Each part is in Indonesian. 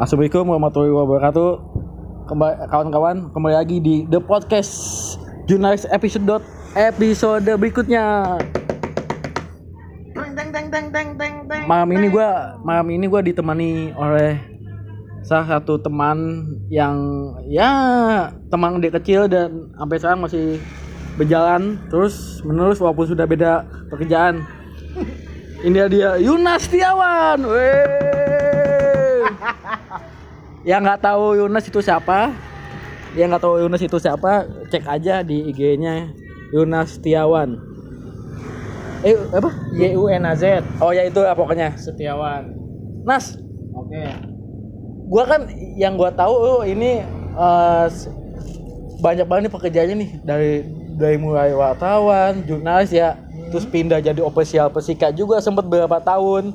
Assalamualaikum warahmatullahi wabarakatuh. Kembali kawan-kawan kembali lagi di The Podcast Jurnalis episode episode berikutnya. Malam ini gua malam ini gua ditemani oleh salah satu teman yang ya teman dia kecil dan sampai sekarang masih berjalan terus menerus walaupun sudah beda pekerjaan. Ini dia Yunas Setiawan. Weh. Yang nggak tahu Yunas itu siapa? Yang nggak tahu Yunas itu siapa? Cek aja di IG-nya Yunas Setiawan. Eh apa? Y U N A Z Oh ya itu ya pokoknya. Setiawan. Nas, Oke. gua kan yang gua tahu oh, ini s- banyak banget nih pekerjaannya nih dari dari mulai wartawan, jurnalis ya, terus pindah jadi ofisial pesika juga sempat beberapa tahun.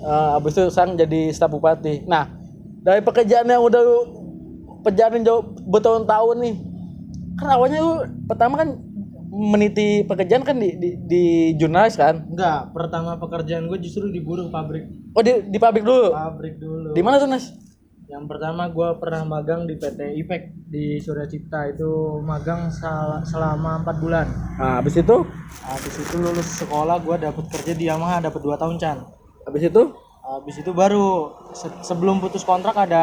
Eh, abis itu sang jadi staf bupati. Nah, dari pekerjaan yang udah lu perjalanin jauh bertahun-tahun nih, kan awalnya lu pertama kan meniti pekerjaan kan di, di, di jurnalis kan? Enggak, pertama pekerjaan gue justru di buruh pabrik. Oh di, di pabrik dulu. Pabrik dulu. Di mana tuh Nas? Yang pertama gue pernah magang di PT IPEC di Surya Cipta itu magang sal- selama 4 bulan. Nah, abis itu, Habis itu lulus sekolah gue dapet kerja di Yamaha dapat 2 tahun Chan. Abis itu, Habis itu baru se- sebelum putus kontrak ada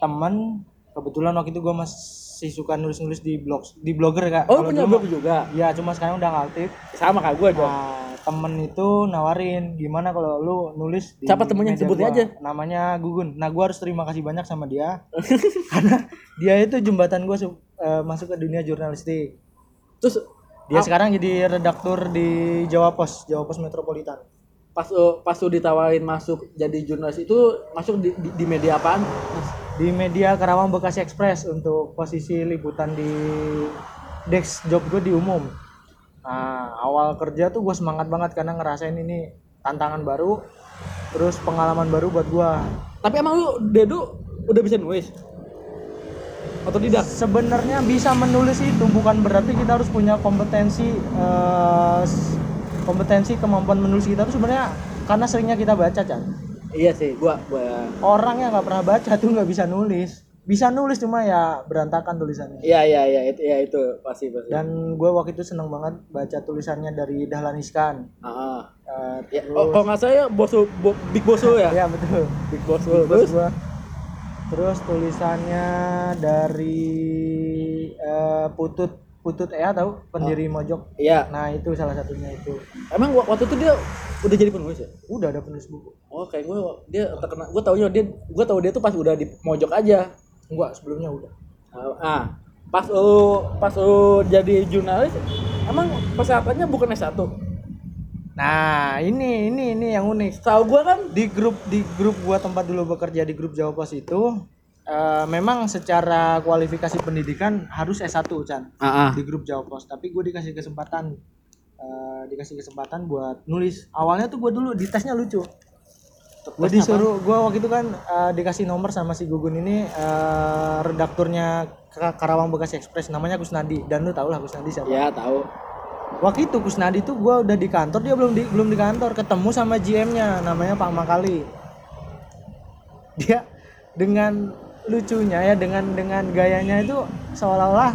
temen kebetulan waktu itu gue masih suka nulis-nulis di blog di blogger kak. oh punya blog juga. Iya, cuma sekarang udah aktif. Sama kayak gue dong. Nah, temen itu nawarin gimana kalau lu nulis di Siapa temennya? Sebutin aja. Namanya Gugun. Nah, gua harus terima kasih banyak sama dia karena dia itu jembatan gua su- eh, masuk ke dunia jurnalistik. Terus Dia sekarang jadi redaktur di Jawa Pos, Jawa Pos Metropolitan. Pas lu, pas lu ditawarin masuk jadi jurnalis itu masuk di, di, di media apaan? Di media Karawang Bekasi Express untuk posisi liputan di desk job gue di umum. Nah, awal kerja tuh gue semangat banget karena ngerasain ini tantangan baru, terus pengalaman baru buat gua. Tapi emang lu Dedo udah bisa nulis? Atau tidak? sebenarnya bisa menulis itu bukan berarti kita harus punya kompetensi s- kompetensi kemampuan menulis kita tuh sebenarnya karena seringnya kita baca kan Iya sih, gua gua. Orang yang nggak pernah baca tuh nggak bisa nulis. Bisa nulis cuma ya berantakan tulisannya. Iya iya iya itu ya itu. Pasti pasti. dan gue waktu itu seneng banget baca tulisannya dari Dahlan Iskan. Ah, Eh, ya, oh, kalau nggak salah ya bos lu- bo- big boss lu ya? ya betul. Big boss lu. terus? gua. Terus tulisannya dari eh, Putut Putut Ea tahu pendiri Mojok iya. Nah itu salah satunya itu. Emang wa- waktu itu dia udah jadi penulis ya? Udah ada penulis buku. Oh, kayak gue dia terkenal. Gue taunya dia gue tahu dia tuh pas udah di mojok aja. Enggak, sebelumnya udah. Ah, pas lu pas lu jadi jurnalis, emang persyaratannya bukan S1. Nah, ini ini ini yang unik. Tahu gua kan Di grup di grup gua tempat dulu bekerja di grup Jawa Pos itu eh, memang secara kualifikasi pendidikan harus S1 Chan ah, di grup Jawa Pos, tapi gue dikasih kesempatan eh, dikasih kesempatan buat nulis. Awalnya tuh gue dulu di tesnya lucu. Gue disuruh, gue waktu itu kan eh, dikasih nomor sama si Gugun ini eh, redakturnya Ka- Karawang Bekasi Express namanya Kusnadi dan lu tau lah Kusnadi siapa. Ya, tahu. Waktu itu Kusnadi tuh gue udah di kantor dia belum di belum di kantor ketemu sama GM-nya namanya Pak Makali. Dia dengan lucunya ya dengan dengan gayanya itu seolah-olah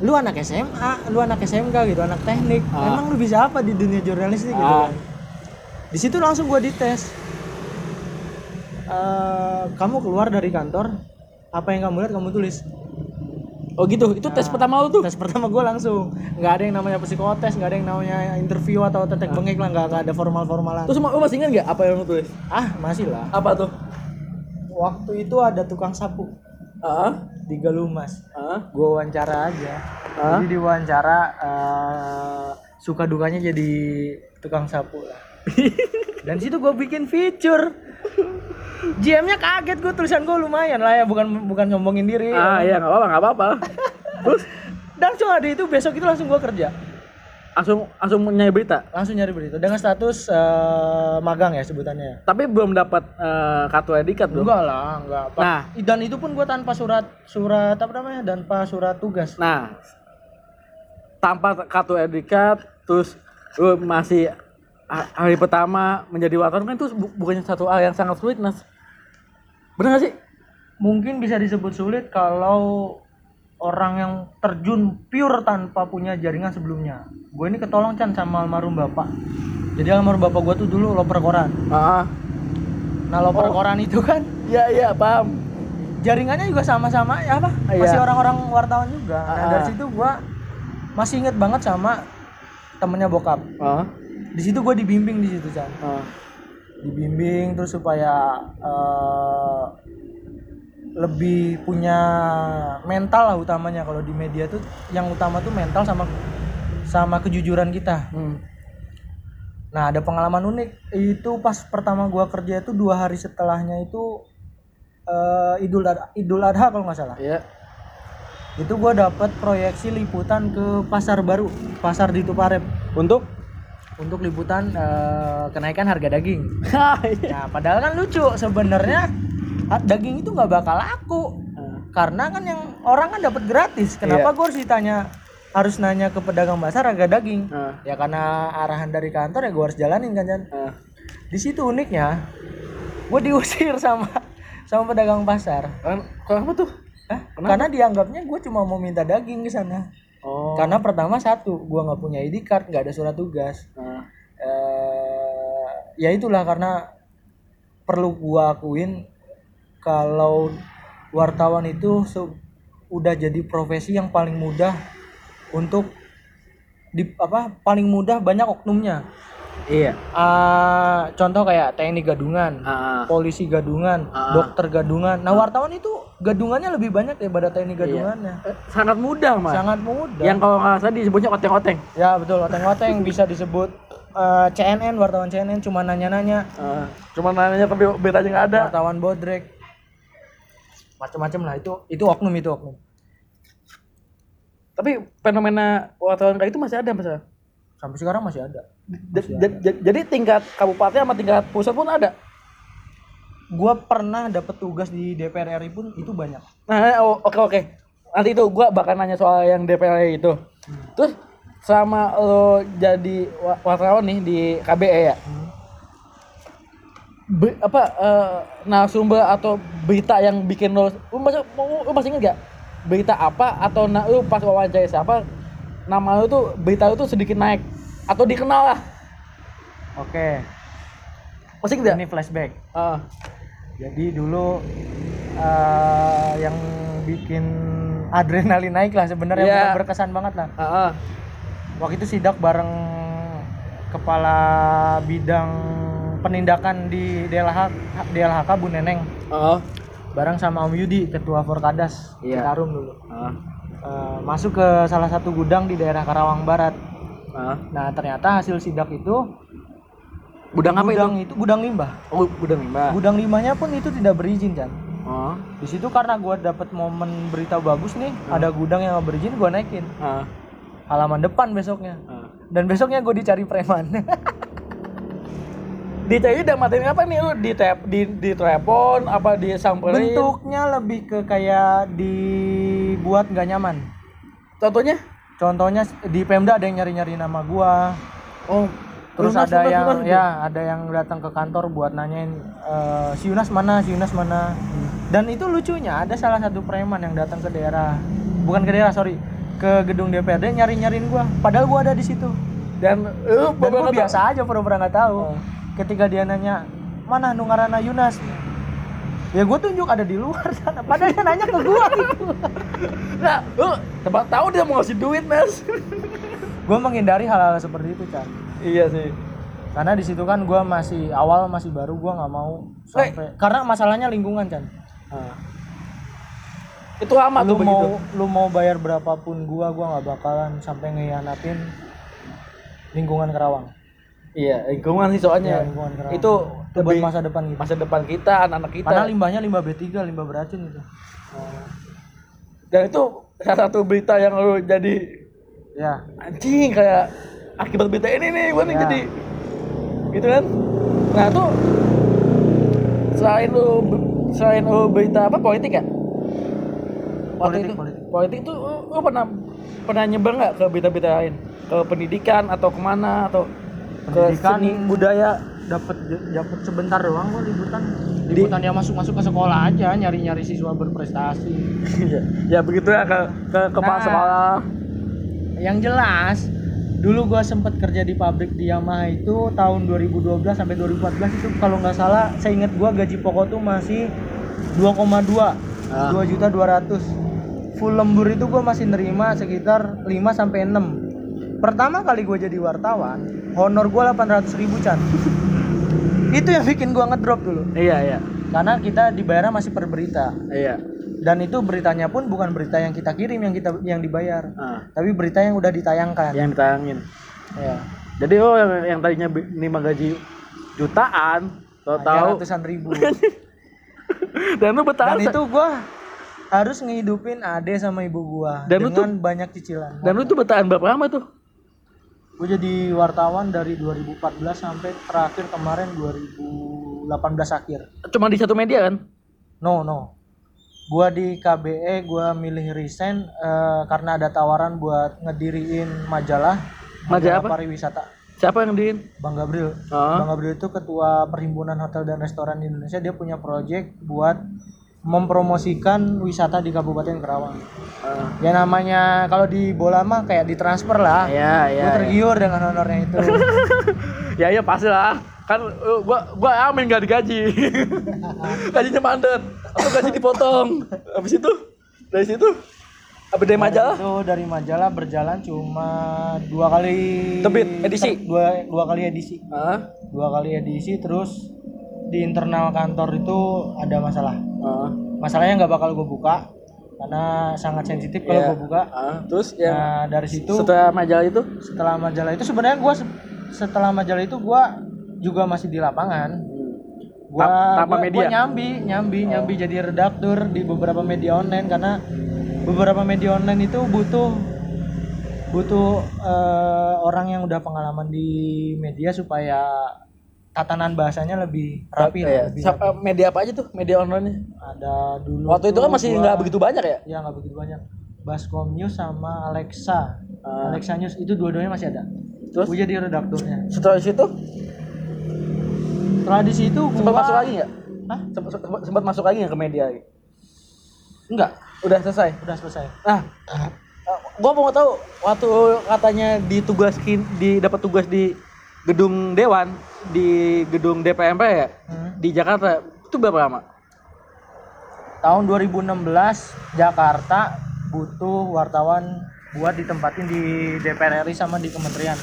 lu anak SMA, lu anak SMK gitu, anak teknik. Ah. Emang lu bisa apa di dunia jurnalistik gitu Ah. kan? Di situ langsung gue dites. Eh, kamu keluar dari kantor, apa yang kamu lihat kamu tulis. Oh gitu. Itu tes pertama lu tuh. Tes pertama gue langsung nggak ada yang namanya psikotes, nggak ada yang namanya interview atau tetek bengek lah, nggak nggak ada formal formalan. Terus lu masih ingat nggak apa yang lu tulis? Ah masih lah. Apa tuh? Waktu itu ada tukang sapu Ah, di Galumas. ah, Gue wawancara aja. Hah? Jadi diwawancara eh, suka dukanya jadi tukang sapu lah. Dan situ gue bikin feature. GM-nya kaget gue tulisan gue lumayan lah ya bukan bukan nyombongin diri. ah, iya nggak apa-apa, nggak apa-apa. Terus Langsung ada itu besok itu langsung gue kerja. Langsung langsung nyari berita. langsung nyari berita dengan status eh, magang ya sebutannya Tapi belum dapat eh, kartu edikat belum. enggak lah enggak Pak. Nah. dan itu pun gua tanpa surat surat apa namanya tanpa surat tugas Nah, tanpa kartu edikat, terus lu masih ha- hari pertama menjadi wartawan kan itu bu- bukannya satu hal yang sangat sulit, Nas. bener gak sih mungkin bisa disebut sulit kalau orang yang terjun pure tanpa punya jaringan sebelumnya gue ini ketolong Chan sama almarhum bapak. Jadi almarhum bapak gue tuh dulu loper koran. Ah nah loper Oh. koran itu kan iya iya paham. jaringannya juga sama-sama ya apa? Iya. masih orang-orang wartawan juga. Nah Ah. dari situ gue masih inget banget sama temennya bokap. Ah di situ gue dibimbing di situ Chan. Ah dibimbing terus supaya eh, lebih punya mental lah utamanya. Kalau di media tuh yang utama tuh mental sama sama kejujuran kita. hmm. Nah ada pengalaman unik itu pas pertama gua kerja itu dua hari setelahnya itu eh, Idul Adha, Idul Adha kalau nggak salah. iya Itu gua dapat proyeksi liputan ke pasar baru, pasar di Tuparep untuk untuk liputan eh, kenaikan harga daging. Iya. Nah, padahal kan lucu sebenarnya ah, daging itu nggak bakal laku Ah. karena kan yang orang kan dapat gratis. Kenapa Iya. gue harus ditanya harus nanya ke pedagang pasar harga daging? Ah. Ya karena arahan dari kantor ya gue harus jalanin kan Jan. Ah. Di situ uniknya gue diusir sama sama pedagang pasar. Kan- kenapa tuh Hah? Karena dianggapnya gue cuma mau minta daging ke sana. oh Karena pertama satu, gue nggak punya ID card, nggak ada surat tugas. Eh ya itulah karena perlu gua akuin kalau wartawan itu udah jadi profesi yang paling mudah untuk di apa paling mudah banyak oknumnya. Iya. Ah, contoh kayak TNI gadungan ah polisi gadungan Ah. dokter gadungan. Nah wartawan itu gadungannya lebih banyak daripada TNI gadungannya. Eh, sangat mudah mas. Sangat mudah. Yang kalau nggak salah disebutnya oteng-oteng. Ya betul oteng-oteng. Bisa disebut eh, CNN wartawan CNN cuma nanya-nanya. Ah, cuma nanya tapi beritanya nggak ada. Wartawan bodrek. Macam-macam lah itu itu oknum itu oknum tapi fenomena wartawan kayak itu masih ada mas sampai sekarang masih ada. J- j- jadi tingkat kabupaten sama tingkat pusat pun ada? Gua pernah dapet tugas di DPR RI pun itu banyak. Nah oh, oke oke. Nanti itu gua bakal nanya soal yang DPR itu. Terus sama lo jadi wa- wartawan nih di KBE ya? Be- apa eh, narasumber atau berita yang bikin lo lo masih, lo masih inget gak berita apa atau na, lo pas wawancara siapa nama lo tuh berita lo tuh sedikit naik atau dikenal lah. Oke. Masih inget gak? ini flashback. Ah, jadi dulu eh, yang bikin adrenalin naik lah sebenarnya Iya. bukan berkesan banget lah. Ah, ah. waktu itu sidak bareng kepala bidang penindakan di DLH DLHK Bu Neneng. Ah, bareng sama Om Yudi ketua Forkadas Iya. Citarum dulu ah, Eh, masuk ke salah satu gudang di daerah Karawang Barat ah. nah ternyata hasil sidak itu Gudang apa itu? gudang itu gudang limbah Oh, gudang limbah. gudang limbahnya pun itu tidak berizin kan Oh. di situ karena gua dapat momen berita bagus nih ada gudang yang berizin gua naikin Ah, halaman depan besoknya ah. dan besoknya gue dicari preman Di TI udah matiin apa nih lu? Di tap di di telepon apa di samperin? bentuknya lebih ke kayak dibuat nggak nyaman. Contohnya? contohnya di Pemda ada yang nyari-nyari nama gua. Oh, terus ada lunas, yang lunas, ya ada yang datang ke kantor buat nanyain eh, si Yunas mana si Yunas mana? Dan itu lucunya ada salah satu preman yang datang ke daerah bukan ke daerah sorry ke gedung DPRD nyari nyariin gua. Padahal gua ada di situ. Dan lu dan gua biasa aja pura-pura nggak tahu. Oh. Ketika dia nanya mana Nungarana Yunas ya gue tunjuk ada di luar sana padahal dia nanya ke gua gitu Nah, lu tempat tahu dia mau ngasih duit, Mas. gue menghindari hal-hal seperti itu kan iya sih. karena di situ kan gua masih awal masih baru gua nggak mau sampai karena masalahnya lingkungan kan Ah. Itu lama lu tuh mau begitu. lu mau bayar berapapun gua gua nggak bakalan sampai ngehianatin lingkungan Kerawang Iya, lingkungan sih soalnya. Ya, lingkungan Kerawang. itu itu buat masa depan kita masa depan kita, anak-anak kita. karena limbahnya limbah B3 limbah beracun gitu Dan itu salah satu berita yang lu jadi ya anjing kayak akibat berita ini nih gua nih Ya. jadi gitu kan nah tuh selain lu selain lu berita apa politik ya Waktu Politik, itu, politik. politik tuh lu, lu pernah pernah nyebar nggak ke berita-berita lain ke pendidikan atau ke mana atau ke Pendidikan- seni budaya dapat dapat sebentar doang kok liputan liputan yang masuk masuk ke sekolah aja nyari nyari siswa berprestasi Iya. ya begitu ya ke ke kepala Nah. sekolah yang jelas dulu gua sempet kerja di pabrik di Yamaha itu tahun 2012 sampai 2014 itu kalau nggak salah saya ingat gua gaji pokok tuh masih 2,2 Ah. 2 juta 200 full lembur itu gua masih nerima sekitar 5 sampai 6 pertama kali gua jadi wartawan honor gua 800 ribu Chan. Itu yang bikin gua ngedrop dulu. Iya iya. Karena kita dibayarnya masih per berita. Iya. Dan itu beritanya pun bukan berita yang kita kirim yang kita yang dibayar. Ah, tapi berita yang udah ditayangkan. Yang ditayangin. Ya jadi oh yang, yang tadinya nerima gaji jutaan tau tahu ratusan ribu. Dan lu bertahan dan itu gua harus ngehidupin ade sama ibu gua Dan lu dengan banyak cicilan. dan lu tuh bertahan berapa lama tuh gue jadi wartawan dari 2014 sampai terakhir kemarin 2018 akhir. Cuma di satu media kan? No no. Gua di KBE gua milih resign eh, karena ada tawaran buat ngediriin majalah Majalah apa? pariwisata. Siapa yang diin Bang Gabriel. Oh Bang Gabriel itu ketua Perhimpunan Hotel dan Restoran di Indonesia. Dia punya proyek buat mempromosikan wisata di Kabupaten Kerawang. ah. Ya namanya kalau di bola mah kayak ditransfer lah. ya ya Gue tergiur dengan honornya itu. ya ya pasti lah kan uh, gua gua amin gak digaji gajinya mandet atau gaji dipotong habis itu dari situ habis dari majalah Itu dari majalah berjalan cuma dua kali Terbit, edisi? ter- dua dua kali edisi. ah Dua kali edisi terus di internal kantor itu ada masalah. ah Masalahnya nggak bakal gue buka karena sangat sensitif kalau Iya. gue buka. ah terus yang Nah dari situ setelah majalah itu setelah majalah itu sebenarnya gua se- setelah majalah itu gua juga masih di lapangan gua, tanpa gua, media? Oh. gua nyambi nyambi nyambi jadi redaktur di beberapa media online karena beberapa media online itu butuh butuh eh, orang yang udah pengalaman di media supaya tatanan bahasanya lebih rapi lah, Iya. lebih Siapa- rapi. media apa aja tuh? Media online ada dulu waktu itu kan masih nggak begitu banyak ya? Ya nggak begitu banyak. Baskom News sama Alexa. Ah. Alexa News itu dua-duanya masih ada. Terus? Gue jadi redakturnya. Setelah situ? Setelah di situ gua sempat masuk lagi nggak? Hah? sempat, sempat, sempat masuk lagi nggak ke media? Enggak udah selesai? Udah selesai. Nah, gua mau tahu waktu katanya ditugaskin di dapat tugas di gedung dewan di gedung DPR ya Hmm. di Jakarta itu berapa lama? tahun 2016 Jakarta butuh wartawan buat ditempatin di DPR RI sama di kementerian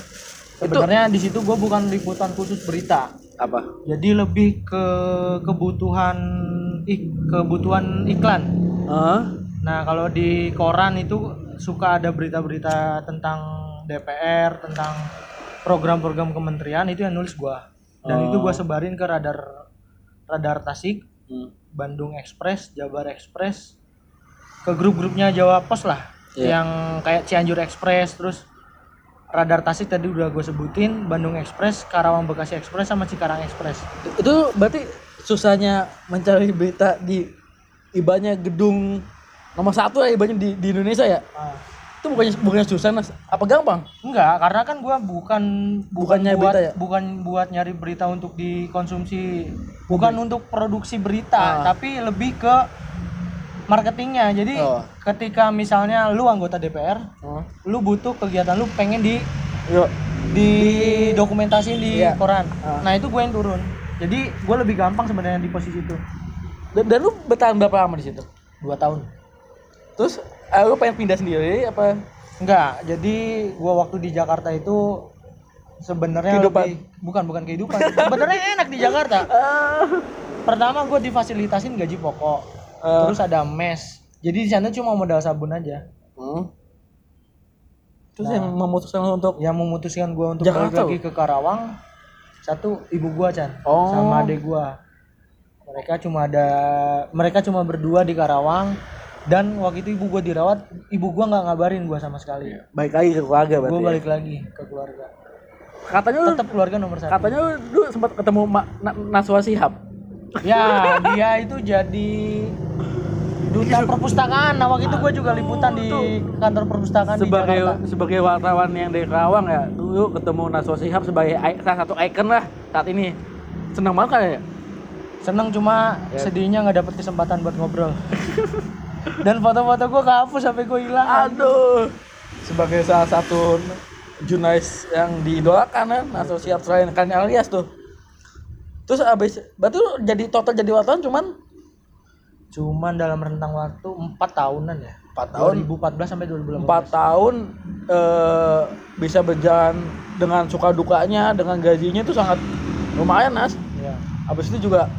sebenarnya di situ gue bukan liputan khusus berita Apa? jadi lebih ke kebutuhan ik, kebutuhan iklan Heeh. Nah, kalau di koran itu suka ada berita-berita tentang DPR, tentang program-program kementerian itu yang nulis gua. Dan itu gua sebarin ke radar radar Tasik, Hmm. Bandung Express, Jabar Express, ke grup-grupnya Jawa Pos lah. Iya. Yang kayak Cianjur Express, terus radar Tasik tadi udah gue sebutin, Bandung Express, Karawang Bekasi Express sama Cikarang Express. Itu berarti susahnya mencari berita di ibanya gedung nomor satu ya ibanya di, di Indonesia ya? Nah, Itu bukannya bukannya susah mas? Apa gampang? Enggak, karena kan gua bukan bukan Bukannya buat berita ya? bukan buat nyari berita untuk dikonsumsi, bukan untuk produksi berita, Ah. tapi lebih ke marketingnya. Jadi Oh. ketika misalnya lu anggota DPR, Oh. lu butuh kegiatan lu pengen di Yuk. di dokumentasi di Iya. koran. Ah. Nah, itu gue yang turun. Jadi gue lebih gampang sebenarnya di posisi itu. Dan, dan lu bertahan berapa lama di situ? Dua tahun. Terus eh, lu pengen pindah sendiri apa? Enggak, jadi gua waktu di Jakarta itu sebenarnya Kehidupan. lebih bukan bukan kehidupan. sebenarnya enak di Jakarta. Pertama gue difasilitasin gaji pokok. Ah. Terus ada mes. Jadi di sana cuma modal sabun aja. Hmm. Terus yang memutuskan untuk Yang memutuskan gua untuk Jakarta balik lagi ke Karawang satu ibu gua Chan Oh. sama adik gua. Mereka cuma ada mereka cuma berdua di Karawang dan waktu itu ibu gua dirawat, ibu gua nggak ngabarin gua sama sekali. baik lagi ke keluarga Gua berarti. ya? balik lagi ke keluarga. Katanya lu Tetap keluarga nomor satu. katanya lu dulu sempat ketemu Ma- Na- Naswa Shihab. Ya, dia itu jadi duta perpustakaan. Nah, waktu itu gue juga liputan di kantor perpustakaan di sebagai Jakarta. sebagai wartawan yang dari Kerawang ya dulu ketemu Naswa Shihab sebagai salah satu ikon lah saat ini senang banget kan ya seneng cuma Ya. sedihnya nggak dapet kesempatan buat ngobrol dan foto-foto gue kehapus sampai gue hilang. Aduh. Sebagai salah satu jurnalis yang diidolakan kan? Asosiasi selain kan alias tuh. Terus abis berarti lu jadi total jadi wartawan cuman? Cuman dalam rentang waktu empat tahunan ya. 4 tahun. 2014 sampai 2018 empat tahun eh, bisa berjalan dengan suka dukanya dengan gajinya itu sangat lumayan nas. Ya habis itu juga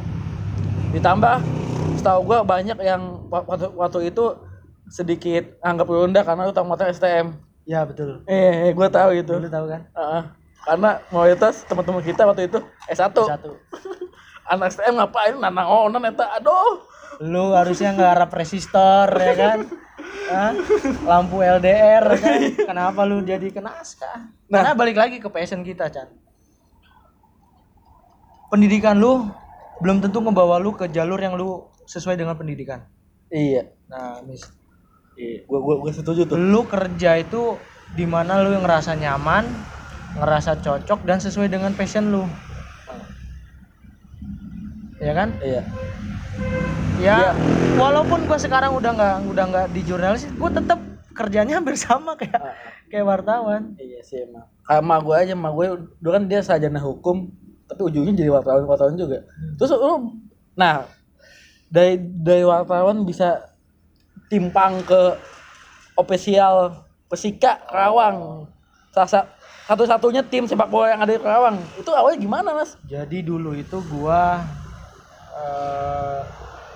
ditambah setahu gua banyak yang waktu, waktu itu sedikit anggap rendah karena lu tamatnya STM ya betul. Eh gua tahu itu. Lu tahu kan? Heeh. karena mayoritas teman-teman kita waktu itu S1 satu. Anak STM ngapain? Nanang onan eta. Aduh. Lu harusnya nggak resistor ya kan? Hah? lampu LDR kan? Kenapa lu jadi ke naskah? Nah. nah balik lagi ke passion kita Chan. Pendidikan lu belum tentu ngebawa lu ke jalur yang lu sesuai dengan pendidikan iya. Nah mis iya. Gua gua, gua setuju tuh. Lu kerja itu di mana lu ngerasa nyaman ngerasa cocok dan sesuai dengan passion lu. Ya kan? Iya. Ya walaupun gua sekarang udah nggak udah nggak di jurnalis gua tetap kerjanya hampir sama kayak kayak wartawan. Iya sih emang. Kayak emak gue aja, emak gue dulu kan dia sarjana hukum, tapi ujungnya jadi wartawan wartawan juga. Terus lu, nah dari dari wartawan bisa timpang ke official Persika Karawang. Salah sa- satu-satunya tim sepak bola yang ada di Karawang. Itu awalnya gimana mas? jadi dulu itu gua eh,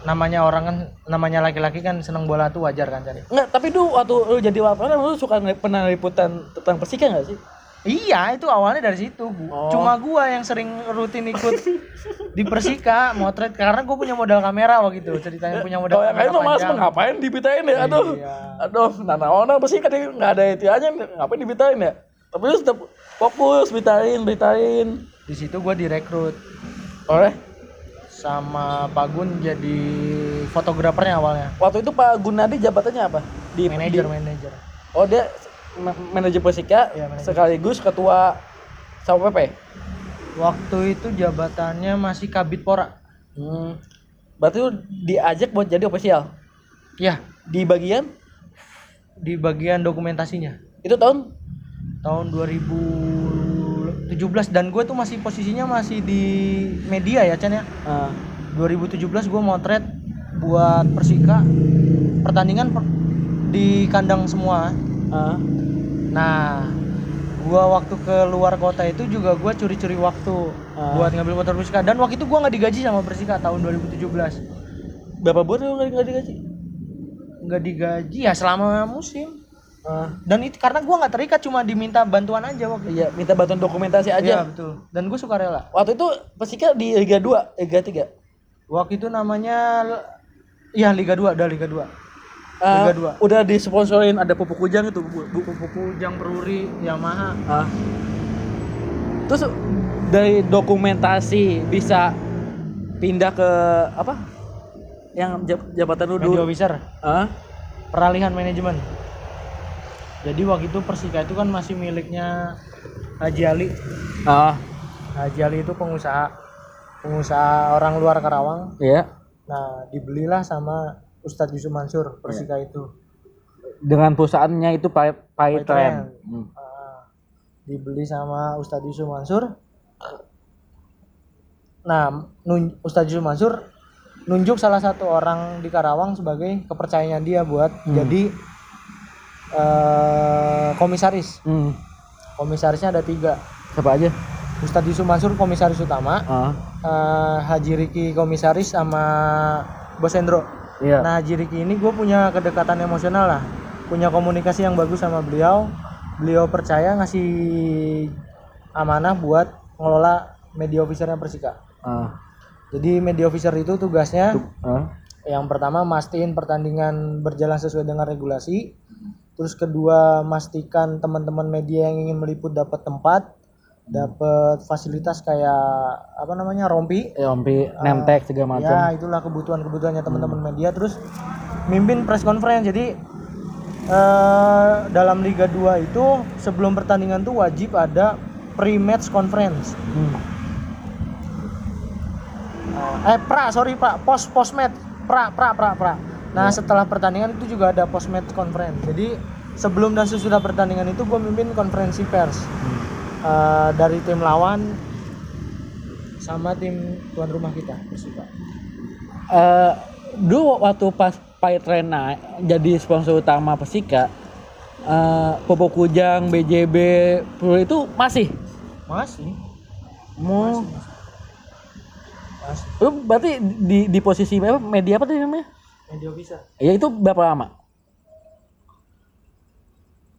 namanya orang kan namanya laki-laki kan seneng bola tuh wajar kan cari Enggak, tapi dulu waktu lu jadi wartawan lu suka pernah liputan tentang Persika nggak sih? Iya, itu awalnya dari situ. Oh. Cuma gua yang sering rutin ikut di Persika motret karena gua punya modal kamera waktu itu. Ceritanya punya modal Oh, kamera mah mas ngapain dibitain ya? Aduh. Iya. Aduh, nah nah orang pasti kan nggak ada itiannya ngapain dibitain ya? Tapi lu tetap fokus bitain, bitain. Di situ gua direkrut Oleh sama Pak Gun jadi fotografernya awalnya. waktu itu Pak Gunadi jabatannya apa? Di Manajer, di- manajer. oh dia manajer Persika manajer. sekaligus ketua Satpol PP. Waktu itu jabatannya masih Kabit Pora. Hmm. Berarti lu diajak buat jadi official Ya, di bagian di bagian dokumentasinya. itu tahun Tahun 2017 dan gue tuh masih posisinya masih di media ya Chan ya. Ah, 2017 gue motret buat Persika pertandingan per- di kandang semua. Ah. Nah, gua waktu ke luar kota itu juga gua curi-curi waktu Ah. buat ngambil motor Persika dan waktu itu gua nggak digaji sama Persika tahun 2017. berapa bulan lu nggak digaji? Nggak digaji ya selama musim. Ah, Dan itu karena gua nggak terikat cuma diminta bantuan aja waktu iya, minta bantuan dokumentasi Iya, aja. betul. Dan gue suka rela. Waktu itu Persika di Liga 2, Liga 3. Waktu itu namanya Iya Liga 2, udah Liga 2. Liga dua. udah disponsorin ada pupuk kujang itu bu, bu- Buku Jang Peruri, Yamaha. Ah. Terus dari dokumentasi bisa pindah ke apa? Yang jab- jabatan lu dulu. officer. Ah? peralihan manajemen. Jadi waktu itu Persika itu kan masih miliknya Haji Ali. Ah, Haji Ali itu pengusaha pengusaha orang luar Karawang. iya. Nah, dibelilah sama Ustadz Yusuf Mansur Persika itu. Dengan perusahaannya itu Tren. Tren. Ah, dibeli sama Ustadz Yusuf Mansur. Nah, nun- Ustadz Yusuf Mansur nunjuk salah satu orang di Karawang sebagai kepercayaan dia buat jadi eh, komisaris. Hmm. Komisarisnya ada tiga. Siapa aja? Ustadz Yusuf Mansur komisaris utama, Ah. eh, Haji Riki komisaris sama Bos Endro. Iya. Nah Haji Riki ini gue punya kedekatan emosional lah, punya komunikasi yang bagus sama beliau. Beliau percaya ngasih amanah buat ngelola media officernya Persika. Ah. Jadi media officer itu tugasnya Ah. yang pertama mastiin pertandingan berjalan sesuai dengan regulasi. Terus kedua mastikan teman-teman media yang ingin meliput dapat tempat, dapat fasilitas kayak apa namanya rompi. Ya, Ompi, nemtek segala macam. Ya itulah kebutuhan-kebutuhannya teman-teman media. Terus mimpin press conference. Jadi eh, dalam Liga 2 itu sebelum pertandingan tuh wajib ada pre-match conference. Hmm. eh pra sorry pak pos posmed pra pra pra pra nah setelah pertandingan itu juga ada postmed conference jadi sebelum dan sesudah pertandingan itu gue mimpin konferensi pers Eh, dari tim lawan sama tim tuan rumah kita Persika Eh, dulu waktu pas Paitrena jadi sponsor utama Persika, eh Popok Kujang, BJB, Pro itu masih. masih Mau, masih lu berarti di di posisi apa media apa tadi namanya? media bisa Ya itu berapa lama?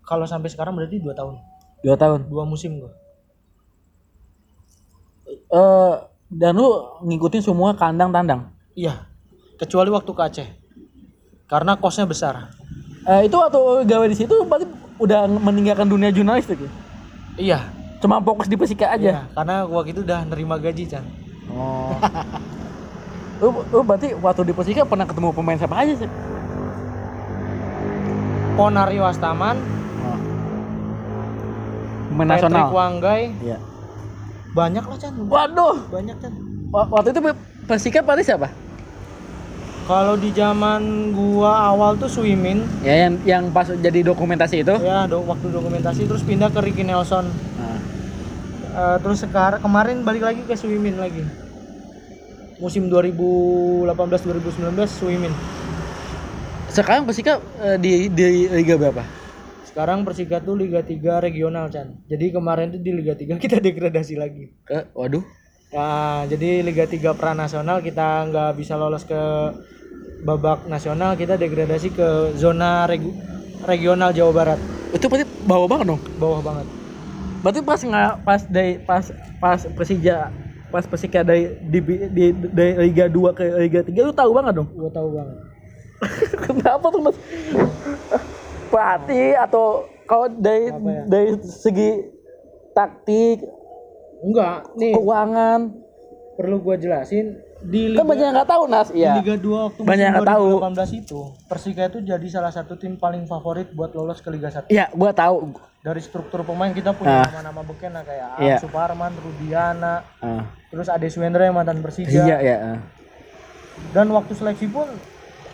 kalau sampai sekarang berarti dua tahun Dua tahun. dua musim gue Eh dan lu ngikutin semua kandang tandang. iya kecuali waktu ke Aceh karena kosnya besar Eh itu waktu gawe di situ berarti udah meninggalkan dunia jurnalistik ya? iya Cuma fokus di Persika aja. Iya, karena waktu itu udah nerima gaji Chan Oh. lu, lu berarti waktu di Persika pernah ketemu pemain siapa aja sih? Ponario Astaman Pemain Patrick nasional. Wanggai Iya. banyak lah Chan Waduh. banyak Chan Wa- Waktu itu Persika berarti siapa? kalau di zaman gua awal tuh Swimin Ya yang yang pas jadi dokumentasi itu. ya do, waktu dokumentasi terus pindah ke Ricky Nelson Nah. Eh, terus sekarang kemarin balik lagi ke Swimin lagi musim 2018-2019 Swimin Sekarang Persika eh, di di liga berapa? Sekarang Persika tuh Liga 3 regional Chan jadi kemarin tuh di Liga 3 kita degradasi lagi Ke waduh. Nah, jadi Liga 3 pranasional kita nggak bisa lolos ke babak nasional, kita degradasi ke zona regu- regional Jawa Barat. Itu berarti bawah banget dong. Bawah banget. Berarti pas nggak pas dari pas pas Persija pas Persika dari di, di, dari Liga 2 ke Liga 3 lu tahu banget dong. Gua tahu banget. Kenapa tuh Mas? Pelatih atau kalau dari Apa ya? dari segi taktik, Enggak, nih keuangan, perlu gua jelasin di kan Liga, banyak yang nggak tahu Nas. Iya. Liga 2 waktu Banyak yang musim nggak tahu. 2018 itu, Persika itu jadi salah satu tim paling favorit buat lolos ke Liga 1. Iya, gua tahu. Dari struktur pemain kita punya Ah. nama-nama beken lah kayak. Am Suparman, Rudiana, Ah, terus Ade Swendra yang mantan Persija. iya, iya. ah. dan waktu seleksi pun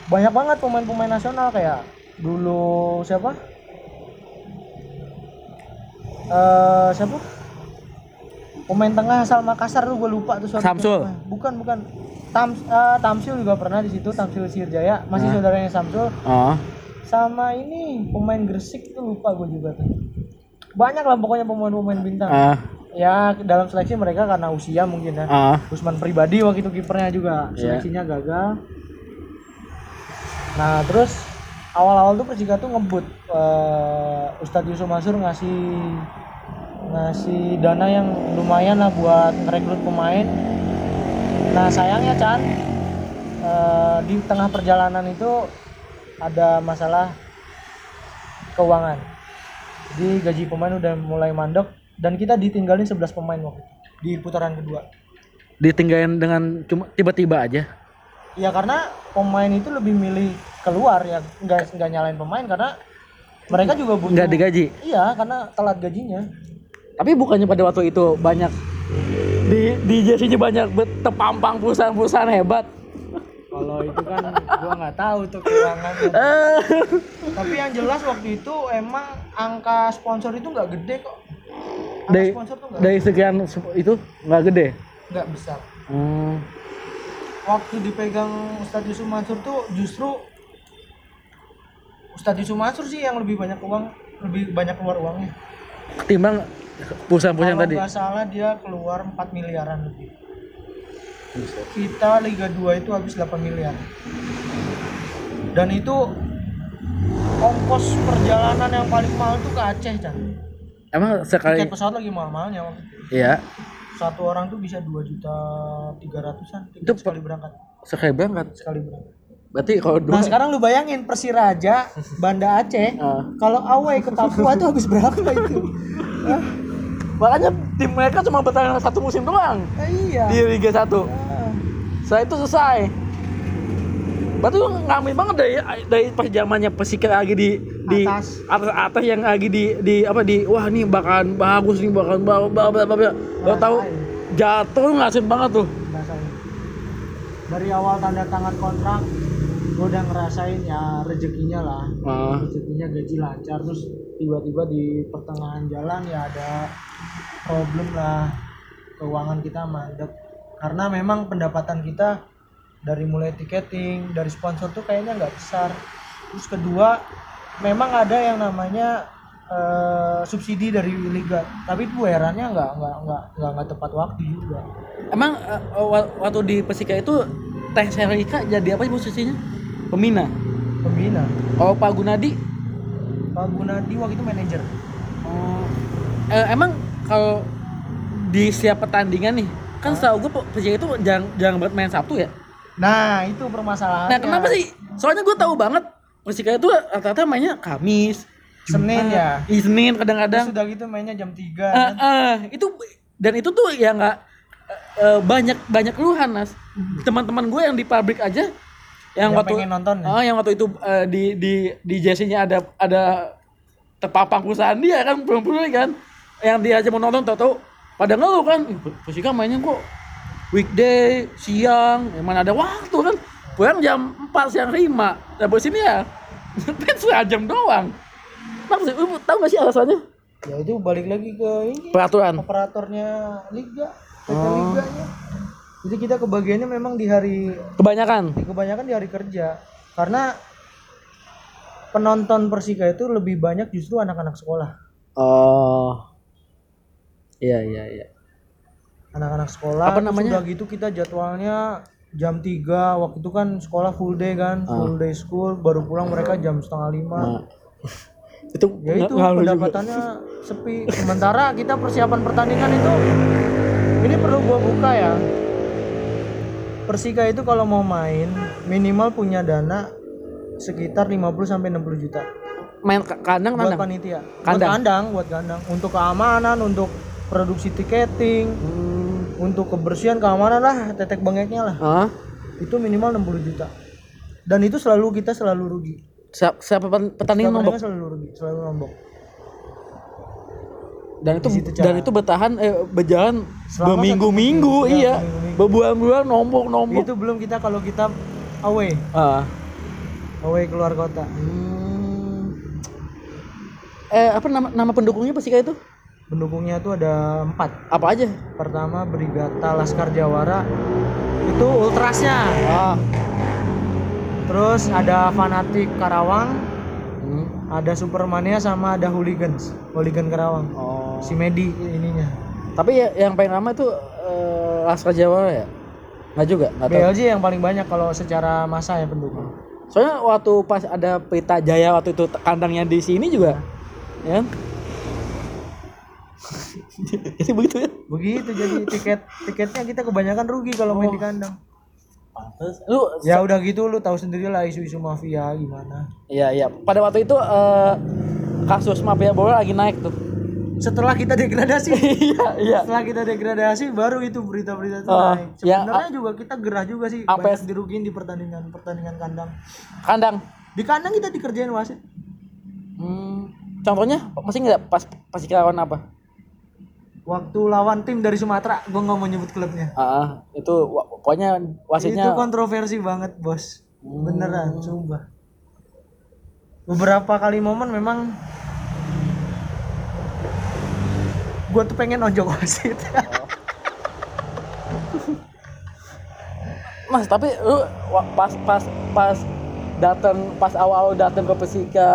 banyak banget pemain-pemain nasional kayak dulu siapa eh siapa pemain tengah asal Makassar tuh gue lupa tuh Samsul. pemain. bukan bukan Tam, eh, Tamsil juga pernah di situ Tamsil Sirjaya masih saudaranya Samsul Oh. sama ini pemain Gresik tuh lupa gue juga tuh banyak lah pokoknya pemain-pemain bintang Ah, ya dalam seleksi mereka karena usia mungkin ya ah. Usman pribadi waktu itu kipernya juga Iya. seleksinya gagal. Nah terus awal-awal tuh Persika tuh ngebut eh, Ustadz Yusuf Mansur ngasih ngasih dana yang lumayan lah buat merekrut pemain. Nah sayangnya Chan eh, di tengah perjalanan itu ada masalah keuangan. Jadi gaji pemain udah mulai mandek dan kita ditinggalin 11 pemain waktu itu di putaran kedua. Ditinggalin dengan cuma tiba-tiba aja. Ya karena pemain itu lebih milih keluar ya nggak nggak nyalain pemain karena mereka juga butuh. Nggak digaji. Iya karena telat gajinya. Tapi bukannya pada waktu itu banyak di di jersey banyak terpampang perusahaan-perusahaan hebat. Kalau itu kan gua nggak tahu tuh keuangannya. Eh, Tapi yang jelas waktu itu emang angka sponsor itu nggak gede kok. Angka dari sponsor tuh nggak dari sekian itu nggak gede. nggak besar. Hmm. Waktu dipegang Ustadz Yusuf Mansur tuh justru Ustadz Yusuf Mansur sih yang lebih banyak uang, lebih banyak keluar uangnya. Ketimbang perusahaan-perusahaan Kalau tadi. nggak salah dia keluar 4 miliaran lebih. Kita Liga 2 itu habis 8 miliar. Dan itu ongkos perjalanan yang paling mahal tuh ke Aceh, Chan. Emang sekali Tiket pesawat lagi mahal-mahalnya waktu itu. ya Satu orang tuh bisa 2 juta 300-an tiket Itu sekali berangkat. sekali banget. Sekali berangkat. Berarti kalau dua Nah, sekarang lu bayangin Persiraja Banda Aceh Ah. kalau away ke Papua itu habis berapa itu? Hah? makanya tim mereka cuma bertahan satu musim doang Ah, iya. di Liga 1. Ah. Setelah itu selesai. Berarti lu banget dari dari pas zamannya Persika lagi di di Atas. atas atas yang lagi di di apa di wah nih bakalan bagus nih bakalan bagus bagus bagus. Lo tahu jatuh lu ngasin banget tuh. Rasanya. dari awal tanda tangan kontrak gue udah ngerasain ya rezekinya lah Ah. rezekinya gaji lancar terus tiba-tiba di pertengahan jalan ya ada problem lah keuangan kita mandek karena memang pendapatan kita dari mulai tiketing dari sponsor tuh kayaknya nggak besar terus kedua memang ada yang namanya eh, subsidi dari liga tapi bayarannya nggak nggak nggak nggak nggak tepat waktu juga Emang wa- waktu di Persika itu Teh Serika jadi apa sih posisinya? Pembina. pembina Oh Pak Gunadi. Pak Gunadi waktu itu manajer Oh. Eh, emang kalau di setiap pertandingan nih, kan setahu gue Persika itu jarang jarang banget main Sabtu ya. nah itu permasalahannya Nah kenapa sih? Soalnya gue tahu banget Persika itu rata-rata mainnya Kamis, Senin ya Terus kadang-kadang. sudah gitu mainnya jam 3 Eh, kan? eh, itu dan itu tuh ya nggak eh, eh, banyak banyak keluhan nas. Teman-teman gue yang di pabrik aja yang, Yang waktu nonton ya? Ah, yang waktu itu eh, di di di jersey-nya ada ada terpapang perusahaan dia kan belum belum kan yang dia aja mau nonton tahu-tahu pada ngeluh kan "Ih, Persika mainnya kok weekday siang yang mana ada waktu kan pulang jam 4 siang 5 dapet sini ya kan setengah jam doang sih? Lu tahu gak sih alasannya? ya itu balik lagi ke ini Peraturan. operatornya liga PT Oh. liganya jadi kita kebagiannya memang di hari Kebanyakan. di kebanyakan di hari kerja karena penonton Persika itu lebih banyak justru anak-anak sekolah Oh. Iya, iya, iya. anak-anak sekolah Apa namanya? udah gitu kita jadwalnya jam 3 waktu itu kan sekolah full day kan Ah. full day school baru pulang mereka jam setengah lima Nah. itu ya itu ngaruh juga. pendapatannya sepi sementara kita persiapan pertandingan itu ini perlu gua buka ya Persika itu kalau mau main minimal punya dana sekitar 50 sampai 60 juta main ka- kandang buat kandang. panitia buat Kandang. kandang buat kandang untuk keamanan untuk produksi tiketing Hmm. Untuk kebersihan keamanan lah tetek bengeknya lah. Ah. itu minimal 60 juta. Dan itu selalu kita selalu rugi. Siapa, pertandingan Setiap nombok? selalu rugi selalu nombok. Dan itu dan itu bertahan eh berjalan berminggu-minggu iya. Ya, berbulan-bulan nombok nombok. Itu belum kita kalau kita away. Ah. Away keluar kota. Hmm. eh apa nama nama pendukungnya Persika itu pendukungnya itu ada empat. Apa aja? Pertama Brigata Laskar Jawara. Itu ultrasnya. Ah. Terus ada fanatik Karawang hmm. ada Supermania sama ada hooligans hooligan Karawang. Oh. Si Medi ininya. Tapi ya, yang paling lama itu eh, Laskar Jawa ya? Nggak juga? Nggak tahu. BLJ yang paling banyak kalau secara masa ya pendukung. Soalnya waktu pas ada Pelita Jaya waktu itu kandangnya di sini juga ya kan? jadi begitu ya? Begitu jadi tiket tiketnya kita kebanyakan rugi kalau main di kandang. Pantes. Lu ya udah gitu lu tahu sendiri lah isu-isu mafia gimana. Iya iya. Pada waktu itu eh, kasus mafia bola lagi naik tuh. Setelah kita degradasi. Iya iya. Setelah kita degradasi baru itu berita-berita itu Ah, naik. ya, sebenarnya juga kita gerah juga sih. Sampai- banyak dirugiin di pertandingan pertandingan kandang. Kandang? Di kandang kita dikerjain wasit hmm, contohnya masih nggak pas pas lawan apa waktu lawan tim dari Sumatera gue nggak mau nyebut klubnya. Ah itu wa- pokoknya wasitnya itu kontroversi banget bos. Beneran sumpah. Beberapa kali momen memang gue tuh pengen ojok wasit. Mas, tapi lu pas pas pas datang pas awal-awal datang ke Persika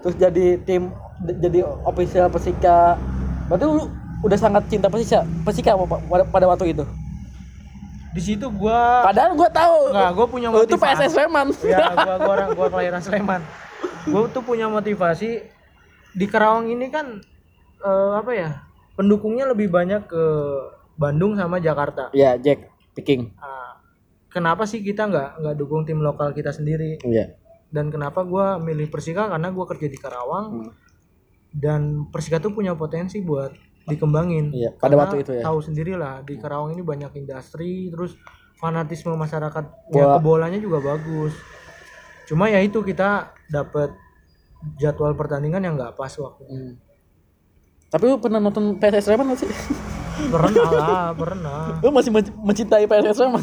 terus jadi tim jadi official Persika. Berarti lu udah sangat cinta Persika Persika pa- pada, pada waktu itu. di situ gue Padahal gua tahu nggak gue punya lu itu motivasi PSS Sleman. ya gua gua orang gua kelahiran Sleman gua tuh punya motivasi di Karawang ini kan eh, apa ya pendukungnya lebih banyak ke Bandung sama Jakarta Iya, Jack picking. Ah, kenapa sih kita nggak nggak dukung tim lokal kita sendiri Iya. dan kenapa gua milih Persika karena gua kerja di Karawang Hmm. dan Persika tuh punya potensi buat dikembangin Iya, pada Karena waktu itu ya. tahu sendirilah di Karawang ini banyak industri terus fanatisme masyarakat Bola. ya kebolanya juga bagus cuma ya itu kita dapat jadwal pertandingan yang nggak pas waktu Hmm. Tapi lu pernah nonton PSS Sleman nggak sih? pernah lah pernah lu masih men- mencintai PSS Sleman?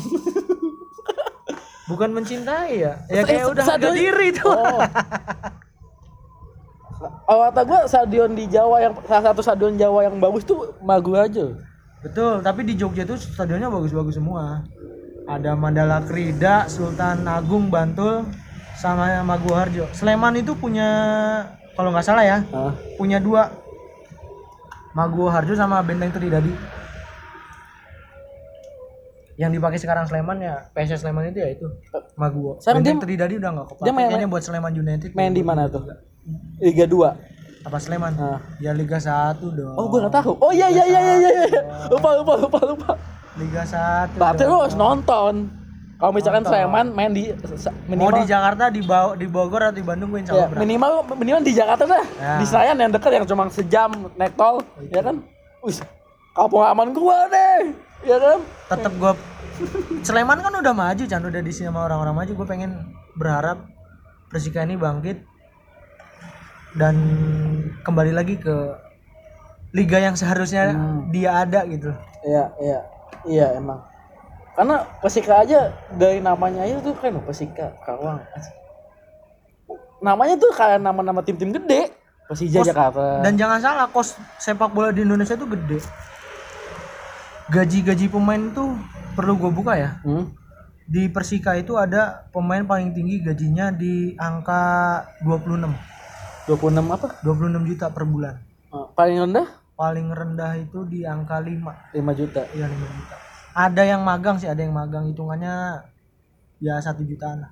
bukan mencintai ya ya kayak udah harga stadion- diri tuh Oh. Oh, kata gua stadion di Jawa yang salah satu stadion Jawa yang bagus tuh Magu aja. betul tapi di Jogja tuh stadionnya bagus-bagus semua ada Mandala Krida Sultan Agung Bantul sama Magu Harjo Sleman itu punya kalau nggak salah ya Ah. punya dua Magu Harjo sama Benteng Tridadi yang dipakai sekarang Sleman ya PSS Sleman itu ya itu Maguwo Sekarang Benteng dia- Tridadi udah nggak kepake dia main- buat Sleman United Main di mana tuh? Liga 2. apa Sleman Ah. ya Liga 1 dong Oh, gua nggak tahu. Oh iya iya iya iya iya. iya. Lupa lupa lupa lupa. Liga 1 Berarti lu harus nonton. Kalau misalkan Nonton. Sleman main di sa- mau minimal di Jakarta di Bau- di Bogor atau di Bandung gue insya ya, Allah berangkat. minimal minimal di Jakarta dah. Ya. Di Senayan yang dekat yang cuma sejam naik tol, ya kan? Wis, kampung aman gua deh. Ya kan? tetap gue Sleman kan udah maju kan udah di sini sama orang-orang maju gue pengen berharap Persika ini bangkit dan kembali lagi ke liga yang seharusnya Hmm. dia ada gitu Iya, iya. Iya emang. Karena Persika aja dari namanya tuh kan Persika, Karawang. Namanya tuh kayak nama-nama tim-tim gede. Persija Jakarta. dan jangan salah kos sepak bola di Indonesia tuh gede gaji-gaji pemain tuh perlu gue buka ya Hmm? di Persika itu ada pemain paling tinggi gajinya di angka 26 26 apa? 26 juta per bulan Eh, paling rendah paling rendah itu di angka 5 5 juta. Iya 5 juta. Ada yang magang sih, ada yang magang hitungannya ya satu jutaan lah.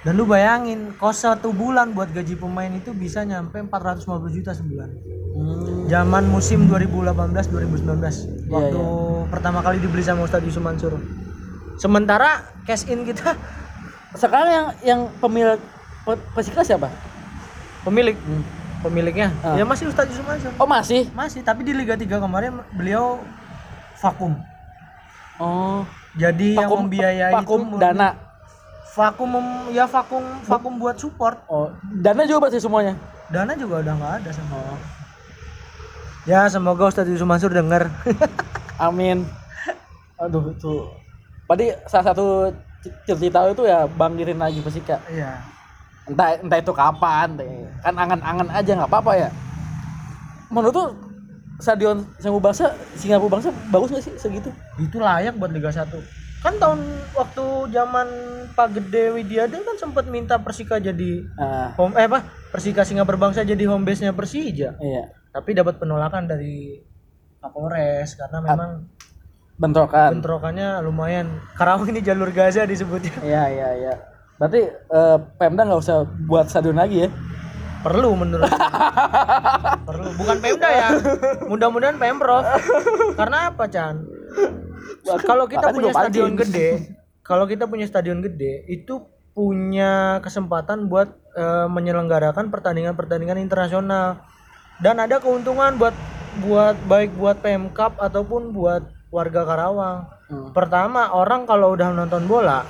Dan lu bayangin, kos satu bulan buat gaji pemain itu bisa nyampe 450 juta sebulan. Hmm. Zaman musim 2018-2019 Iya, waktu pertama kali dibeli sama Ustadz Yusuf Mansur. Sementara cash in kita Sekarang yang yang pemilik Pe- Persika siapa? Pemilik Hmm. pemiliknya Ah. ya masih Ustadz Yusuf Mansur. Oh masih? Masih, tapi di Liga 3 kemarin beliau vakum. Oh. Jadi yang Vakum, membiayai vakum itu dana. vakum ya vakum vakum buat support Oh, dana juga pasti semuanya. dana juga udah nggak ada sama ya semoga Ustadz Yusuf Mansur dengar Amin. Aduh itu. Tadi salah satu cerita itu ya bangkitin lagi Persika. iya Entah entah itu kapan, kan angan-angan aja nggak apa-apa ya. Menurut tuh stadion Singapura Bangsa, Singapura Bangsa bagus nggak sih segitu? itu layak buat Liga 1 kan tahun waktu zaman Pak Gede Widiada kan sempat minta Persika jadi Nah, home eh apa Persika Singapura Bangsa jadi home base nya Persija iya. tapi dapat penolakan dari Kapolres karena memang Bentrokan. bentrokannya lumayan Karawang ini jalur Gaza disebutnya Iya iya iya. Berarti eh, Pemda nggak usah buat stadion lagi ya? perlu menurut perlu. Bukan Pemda ya. Mudah-mudahan Pemprov. Karena apa Chan? Kalau kita Makanya punya gua pancing. stadion gede kalau kita punya stadion gede itu punya kesempatan buat eh, menyelenggarakan pertandingan-pertandingan internasional. Dan ada keuntungan buat buat baik buat Pemkap ataupun buat warga Karawang. Hmm. pertama orang kalau udah nonton bola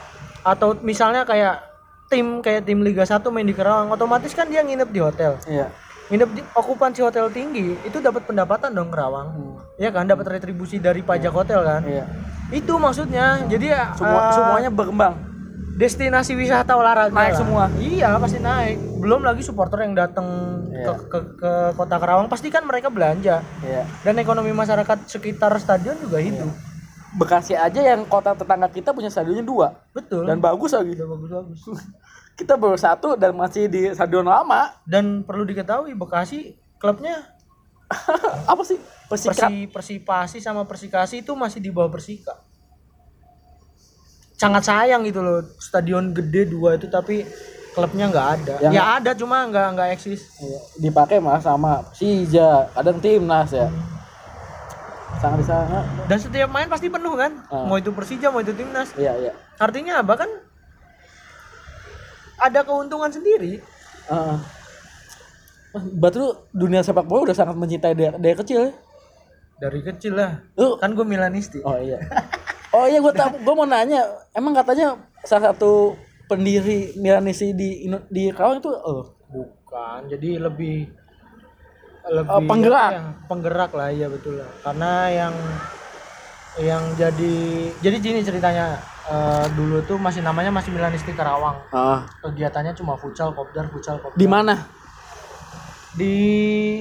atau misalnya kayak tim kayak tim Liga 1 main di Karawang otomatis kan dia nginep di hotel Iya. nginep di okupansi hotel tinggi itu dapat pendapatan dong Kerawang Hmm. ya kan dapat retribusi dari pajak hotel kan Iya. itu maksudnya jadi Semua eh, semuanya berkembang. destinasi wisata olahraga Naik lah. semua. iya pasti naik belum lagi supporter yang datang Iya. ke, ke ke kota Kerawang pasti kan mereka belanja Iya. dan ekonomi masyarakat sekitar stadion juga hidup Bekasi aja yang kota tetangga kita punya stadionnya dua betul dan bagus lagi. udah bagus bagus Kita baru satu dan masih di stadion lama. dan perlu diketahui Bekasi klubnya Apa sih? Persikat. Persi Persipasi sama Persikasi itu masih di bawah Persika. Sangat sayang gitu loh, stadion gede dua itu tapi klubnya nggak ada. Yang- Ya ada cuma nggak nggak eksis. Iya, dipakai malah sama Persija, kadang timnas ya. Sangat sana. Dan setiap main pasti penuh kan? Ah. Mau itu Persija, mau itu timnas. Iya, iya. Artinya apa kan? Ada keuntungan sendiri. Heeh. Wah, Berarti lu dunia sepak bola udah sangat mencintai dari, dari kecil ya? Dari kecil lah. Lu Kan gue Milanisti. Oh iya. Oh iya gue tahu gue mau nanya, emang katanya salah satu pendiri Milanisi di di Karawang itu oh, Bukan, jadi lebih lebih Oh, penggerak. ya, penggerak lah ya betul lah. Karena yang yang jadi jadi gini ceritanya eh, dulu tuh masih namanya masih Milanisti Karawang. Ah, Kegiatannya cuma futsal, kopdar, futsal, kopdar. di mana? Di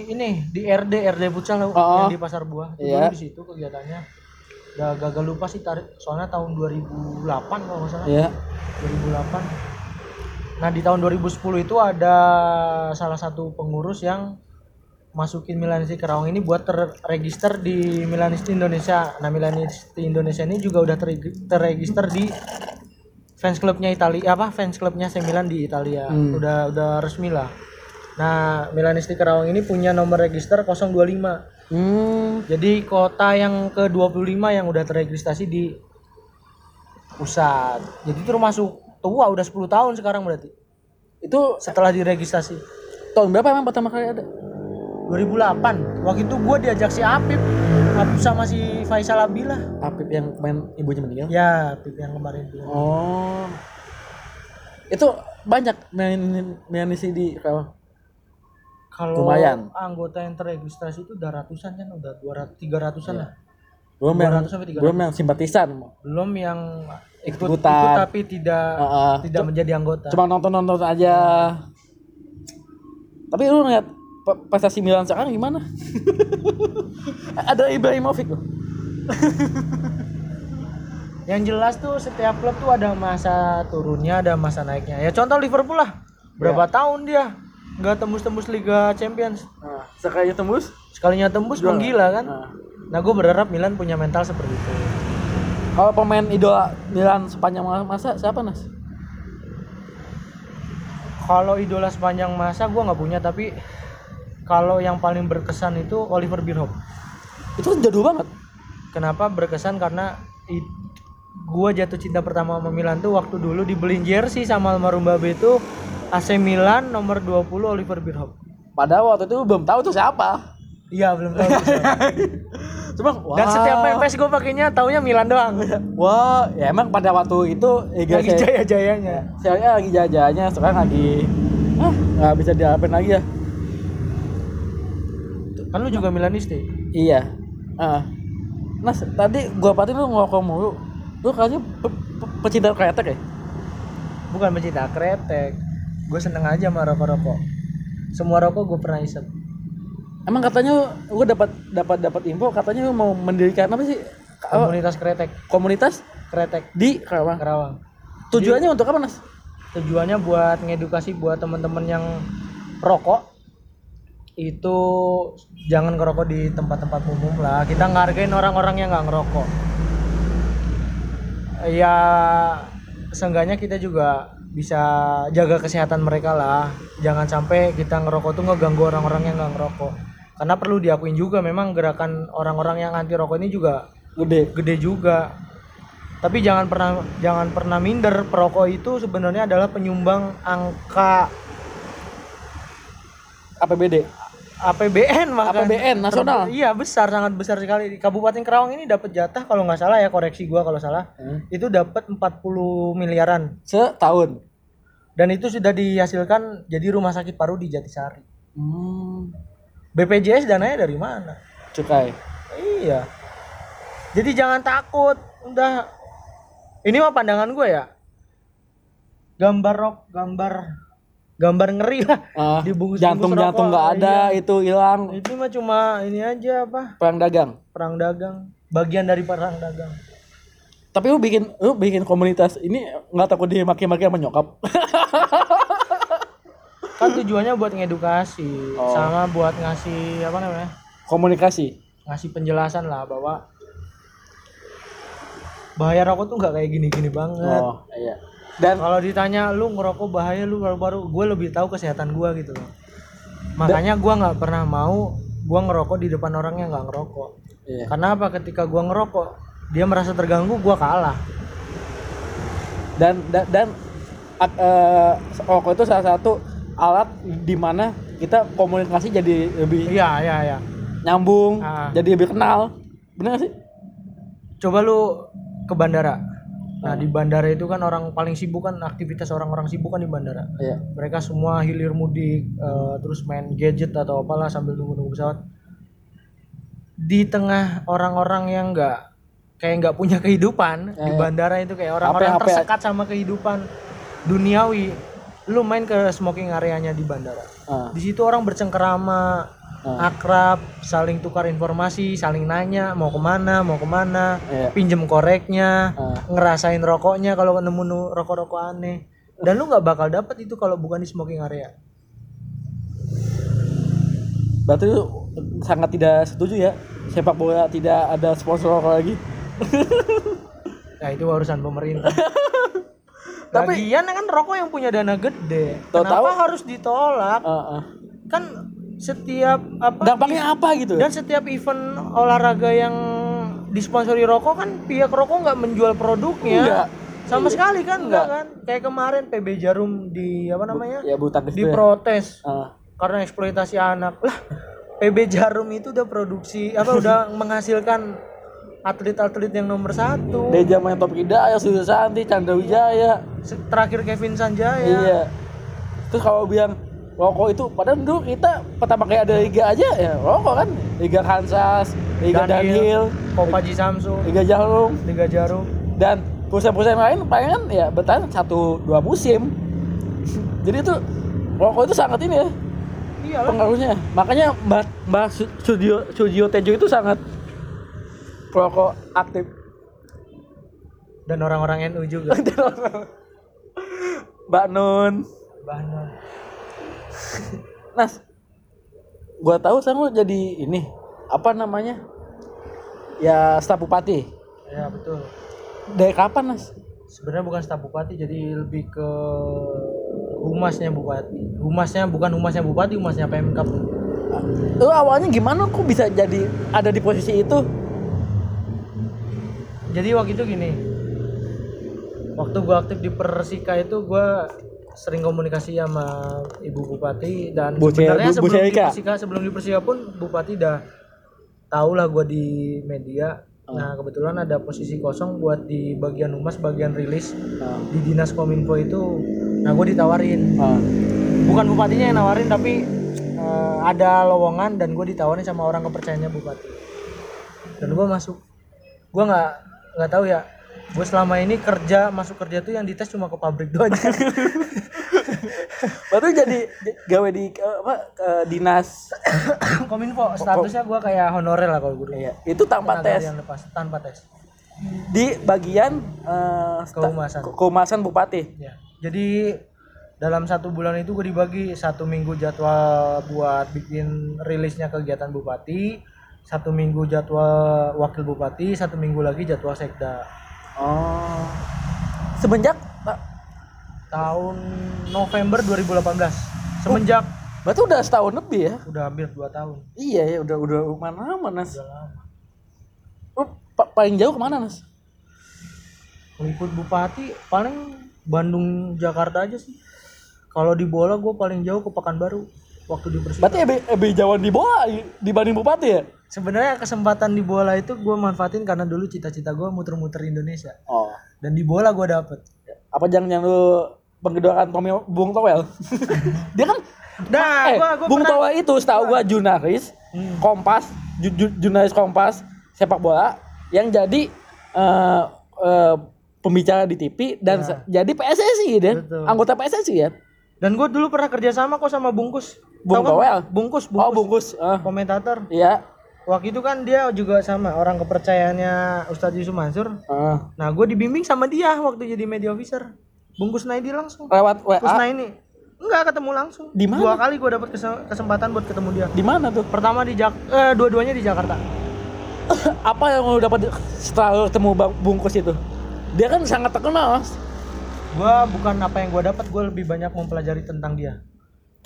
ini di RD RD futsal Oh. yang di Pasar Buah. Itu Iya. dulu di situ kegiatannya. Udah gagal lupa sih tarik soalnya tahun 2008 kalau nggak salah. Iya. 2008. Nah, di tahun 2010 itu ada salah satu pengurus yang masukin Milanisti Kerawang ini buat terregister di Milanisti Indonesia. Nah, Milanisti Indonesia ini juga udah terreg- terregister di fans clubnya Italia apa fans clubnya AC Milan di Italia. Hmm. Udah udah resmi lah. Nah, Milanisti Kerawang ini punya nomor register 025. Hmm. Jadi kota yang ke-25 yang udah terregistrasi di pusat. Jadi itu termasuk tua udah 10 tahun sekarang berarti Itu setelah diregistrasi. tahun berapa emang pertama kali ada? 2008. Waktu itu gua diajak si Apip, Apip sama si Faisal Abila. Apip yang main ibunya meninggal. Ya, Apip yang kemarin bilang. Oh. Itu banyak main main isi di Kerawang. Kalau Lumayan. anggota yang terregistrasi itu udah ratusan kan, udah 200 300-an lah. Belum yang 200 sampai 300. belum yang simpatisan. Belum yang ikut, ikut tapi tidak Heeh. tidak menjadi anggota. Cuma nonton-nonton aja. Tapi lu ngeliat prestasi Milan sekarang gimana? ada Ibrahimovic loh. Yang jelas tuh setiap klub tuh ada masa turunnya, ada masa naiknya. Ya contoh Liverpool lah. Berapa tahun dia nggak tembus-tembus Liga Champions. Nah, sekali tembus. Sekalinya tembus Juara. menggila kan. Nah. Nah, gue berharap Milan punya mental seperti itu. Kalau pemain idola Milan sepanjang masa siapa Nas? Kalau idola sepanjang masa gue nggak punya, tapi kalau yang paling berkesan itu Oliver Bierhoff. Itu kan jadul banget. Kenapa berkesan? Karena gue jatuh cinta pertama sama Milan tuh waktu dulu dibeliin jersey sama almarhum Babe itu AC Milan nomor 20 Oliver Bierhoff. Padahal waktu itu belum tahu tuh siapa. Iya belum tahu. Cuma wah. Dan setiap pepes gue pakainya taunya Milan doang. Wah, ya emang pada waktu itu Liga Lagi Se- jaya-jayanya. Serie A lagi jajanya, sekarang lagi ah nggak bisa diharapin lagi ya. Kan lu juga Milanisti. Iya. Ah. Nas, tadi gua patin lu ngerokok mulu. Lu kayaknya pe- pe- pecinta kretek ya? Bukan pencinta kretek. Gue seneng aja sama rokok-rokok. Semua rokok gue pernah isep. Emang katanya gua dapat dapat dapat info katanya lu mau mendirikan apa sih? Komunitas kretek. Komunitas Kretek di Karawang. Kerawang. Tujuannya untuk apa, Nas? Tujuannya buat ngedukasi buat temen-temen yang rokok itu jangan ngerokok di tempat-tempat umum lah. Kita ngargain orang-orang yang nggak ngerokok. Ya seenggaknya kita juga bisa jaga kesehatan mereka lah. Jangan sampai kita ngerokok tuh ngeganggu orang-orang yang nggak ngerokok. Karena perlu diakuin juga memang gerakan orang-orang yang anti rokok ini juga Gede. gede juga. Tapi jangan pernah jangan pernah minder perokok itu sebenarnya adalah penyumbang angka APBD. APBN bahkan. APBN nasional. Ter- Iya besar sangat besar sekali. Kabupaten Kerawang ini dapat jatah kalau nggak salah ya koreksi gua kalau salah Hmm. itu dapat 40 miliaran Setahun. dan itu sudah dihasilkan jadi rumah sakit paru di Jatisari. Hmm. BPJS dananya dari mana? Cukai. Iya. Jadi jangan takut. Udah. Ini mah pandangan gue ya. Gambar rok, gambar gambar ngeri lah. Ah, Dibungkus- jantung-jantung bungkus nggak ada, iya. itu hilang. Ini mah cuma ini aja apa? Perang dagang. Perang dagang. Bagian dari perang dagang. Tapi lu bikin lu bikin komunitas ini nggak takut dimaki-maki sama nyokap. Kan tujuannya buat ngedukasi Oh. sama buat ngasih apa namanya? Komunikasi. Ngasih penjelasan lah bahwa bahaya rokok tuh nggak kayak gini-gini banget. Oh, iya. Dan Kalau ditanya lu ngerokok bahaya lu baru-baru gue lebih tahu kesehatan gua gitu loh. Makanya gua nggak pernah mau gua ngerokok di depan orang yang nggak ngerokok. iya. Karena apa? Ketika gua ngerokok, dia merasa terganggu, gua kalah. dan dan, dan at- eh, rokok itu salah satu alat di mana kita komunikasi jadi lebih Iya, iya, iya. nyambung, Ah. jadi lebih kenal. Bener gak sih? Coba lu ke bandara. Nah, di bandara itu kan orang paling sibuk kan aktivitas orang-orang sibuk kan di bandara. Iya. Mereka semua hilir mudik eh, terus main gadget atau apalah sambil nunggu-nunggu pesawat. Di tengah orang-orang yang enggak kayak nggak punya kehidupan di Eh. bandara itu kayak orang-orang Apa- apa- tersekat sama kehidupan duniawi lu main ke smoking areanya di bandara Ah. di situ orang bercengkerama Ah. akrab saling tukar informasi saling nanya mau ke mana mau ke mana Iya. pinjem koreknya Ah. ngerasain rokoknya kalau nemu rokok-rokok aneh dan lu nggak bakal dapet itu kalau bukan di smoking area Berarti lu sangat tidak setuju ya sepak bola tidak ada sponsor rokok lagi. ya itu urusan pemerintah Tapi- Lagian kan rokok yang punya dana gede kenapa harus ditolak Heeh. kan setiap apa Dampaknya apa gitu? dan setiap event olahraga yang disponsori rokok kan pihak rokok nggak menjual produknya Enggak. sama sekali kan enggak Enggak. kan kayak kemarin PB Jarum di apa namanya ya bulu tangkis itu ya. diprotes Ah. karena eksploitasi anak lah PB Jarum itu udah produksi apa udah menghasilkan atlet-atlet yang nomor satu dari zaman Top Hidayah, Sudah Santi, Chandra Wijaya. Terakhir Kevin Sanjaya Iya. Terus kalau bilang rokok itu padahal dulu kita pertama kali ada liga aja ya rokok kan? Liga Kansas liga Daniel, Kopaji Samsu liga Jarum. Liga Jarum. Dan perusahaan-perusahaan lain palingan ya bertahan satu dua musim. Jadi itu rokok itu sangat ini ya iya lah pengaruhnya. Makanya mbak mbak Sudio Sujio Tejo itu sangat rokok aktif. Dan orang-orang NU juga. Mbak Nun. Bahnon Nas gua tahu sekarang lu jadi ini apa namanya? Ya staf bupati. Ya betul. Dari kapan Nas? Sebenarnya bukan staf bupati jadi lebih ke humasnya bupati. Humasnya bukan humasnya bupati humasnya pemkap. Lu awalnya gimana? Kok bisa jadi ada di posisi itu? Jadi waktu itu gini waktu gua aktif di Persika itu gua sering komunikasi sama ibu bupati dan Bu sebenarnya Bu- Bu sebelum di. Persika sebelum di Persika pun bupati udah tahu lah gua di media Oh. nah kebetulan ada posisi kosong buat di bagian humas bagian rilis Ah. di dinas kominfo itu nah gue ditawarin Ah. bukan bupatinya yang nawarin tapi eh, ada lowongan dan gue ditawarin sama orang kepercayaannya bupati dan gue masuk gue nggak nggak tahu ya gue selama ini kerja masuk kerja tuh yang dites cuma ke pabrik doang. Aja Berarti jadi gawe di eh, apa eh, dinas. Kominfo statusnya gue kayak honorer lah kalau gue dulu. Iya, itu tanpa Tenaga tes. harian lepas tanpa tes. Di bagian eh, sta- Kehumasan. ke- kehumasan bupati. ya jadi dalam satu bulan itu gue dibagi satu minggu jadwal buat bikin rilisnya kegiatan bupati satu minggu jadwal wakil bupati satu minggu lagi jadwal sekda Oh. Semenjak tahun November 2018 semenjak berarti udah setahun lebih ya? udah hampir dua tahun Iya ya, udah udah mana mana Nas. udah lama Lu pa- paling jauh ke mana Nas? meliput bupati paling Bandung Jakarta aja sih kalau di bola gue paling jauh ke Pekanbaru waktu di Persib Berarti EB, EB Jawa di bola dibanding bupati ya? Sebenarnya kesempatan di bola itu gue manfaatin karena dulu cita-cita gue muter-muter Indonesia Oh. dan di bola gue dapet Apa jangan yang lu penggedokan Tommy Bung Towel? Dia kan Nah, eh, gua- gua Bung pernah- Towel itu setahu gua jurnalis Hmm. Kompas, ju- ju- jurnalis Kompas sepak bola yang jadi eh, eh, pembicara di TV dan se- jadi PSSI Nah. Betul. anggota PSSI ya. dan gue dulu pernah kerja sama kok sama Bungkus Bung kan? Towel? Bungkus Oh, Bungkus bungkus. Ah, komentator Iya. Waktu itu kan dia juga sama orang kepercayaannya Ustadz Yusuf Mansur. Ah. nah gue dibimbing sama dia waktu jadi media officer. Bungkus Naidi langsung. Lewat WA Kusna ini enggak ketemu langsung. Di mana? dua kali gue dapet kese- kesempatan buat ketemu dia. Di mana tuh? pertama di Jak eh, dua-duanya di Jakarta. Apa yang lu dapat setelah lu ketemu Bungkus itu? Dia kan sangat terkenal, gue bukan apa yang gue dapat gue lebih banyak mempelajari tentang dia.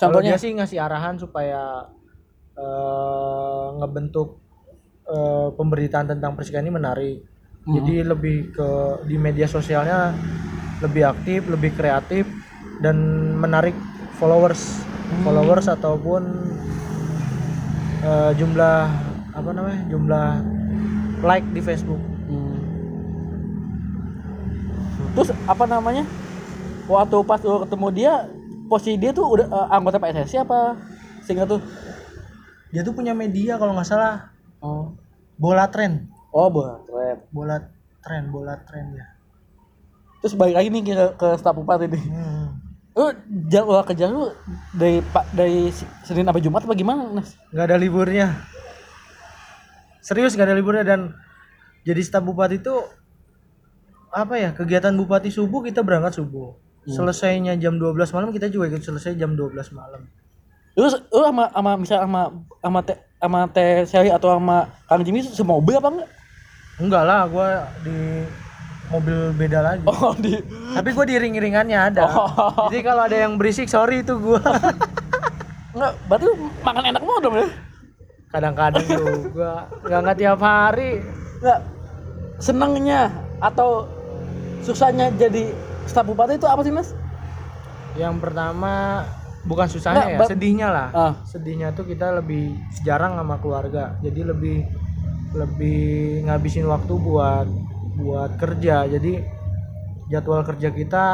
Contohnya? dia sih ngasih arahan supaya eh, ngebentuk eh, pemberitaan tentang Persika ini menarik. Hmm. Jadi lebih ke di media sosialnya lebih aktif, lebih kreatif dan menarik followers, Hmm. followers ataupun eh, jumlah apa namanya jumlah like di Facebook. Hmm. Terus apa namanya? Waktu pas lu ketemu dia, posisi dia tuh udah eh, anggota PSSI apa? Sehingga tuh Dia tuh punya media kalau nggak salah oh. bola tren. Oh, bola tren. bola tren bola tren ya Terus balik lagi nih ke, ke staf bupati nih. hmm. Lu jadwal kerja lu dari pak dari Senin sampai Jumat apa gimana, Nas? nggak ada liburnya serius nggak ada liburnya dan jadi staf bupati itu apa ya kegiatan bupati subuh kita berangkat subuh selesainya jam 12 malam kita juga ikut selesai jam 12 malam Lu, lu sama sama misal sama sama teh sama teh Sally atau sama Kang Jimmy semobil apa enggak? enggak lah gua di mobil beda lagi Oh, di tapi gua di ring-ringannya ada Oh. jadi kalau ada yang berisik sorry itu gua enggak, berarti makan enak mau dong ya? kadang-kadang juga nggak nggak tiap hari Enggak. Senangnya atau susahnya jadi staf bupati itu apa sih, Mas? yang pertama bukan susahnya Nggak, ya sedihnya lah. Ah. sedihnya tuh kita lebih jarang sama keluarga. Jadi lebih lebih ngabisin waktu buat buat kerja. Jadi jadwal kerja kita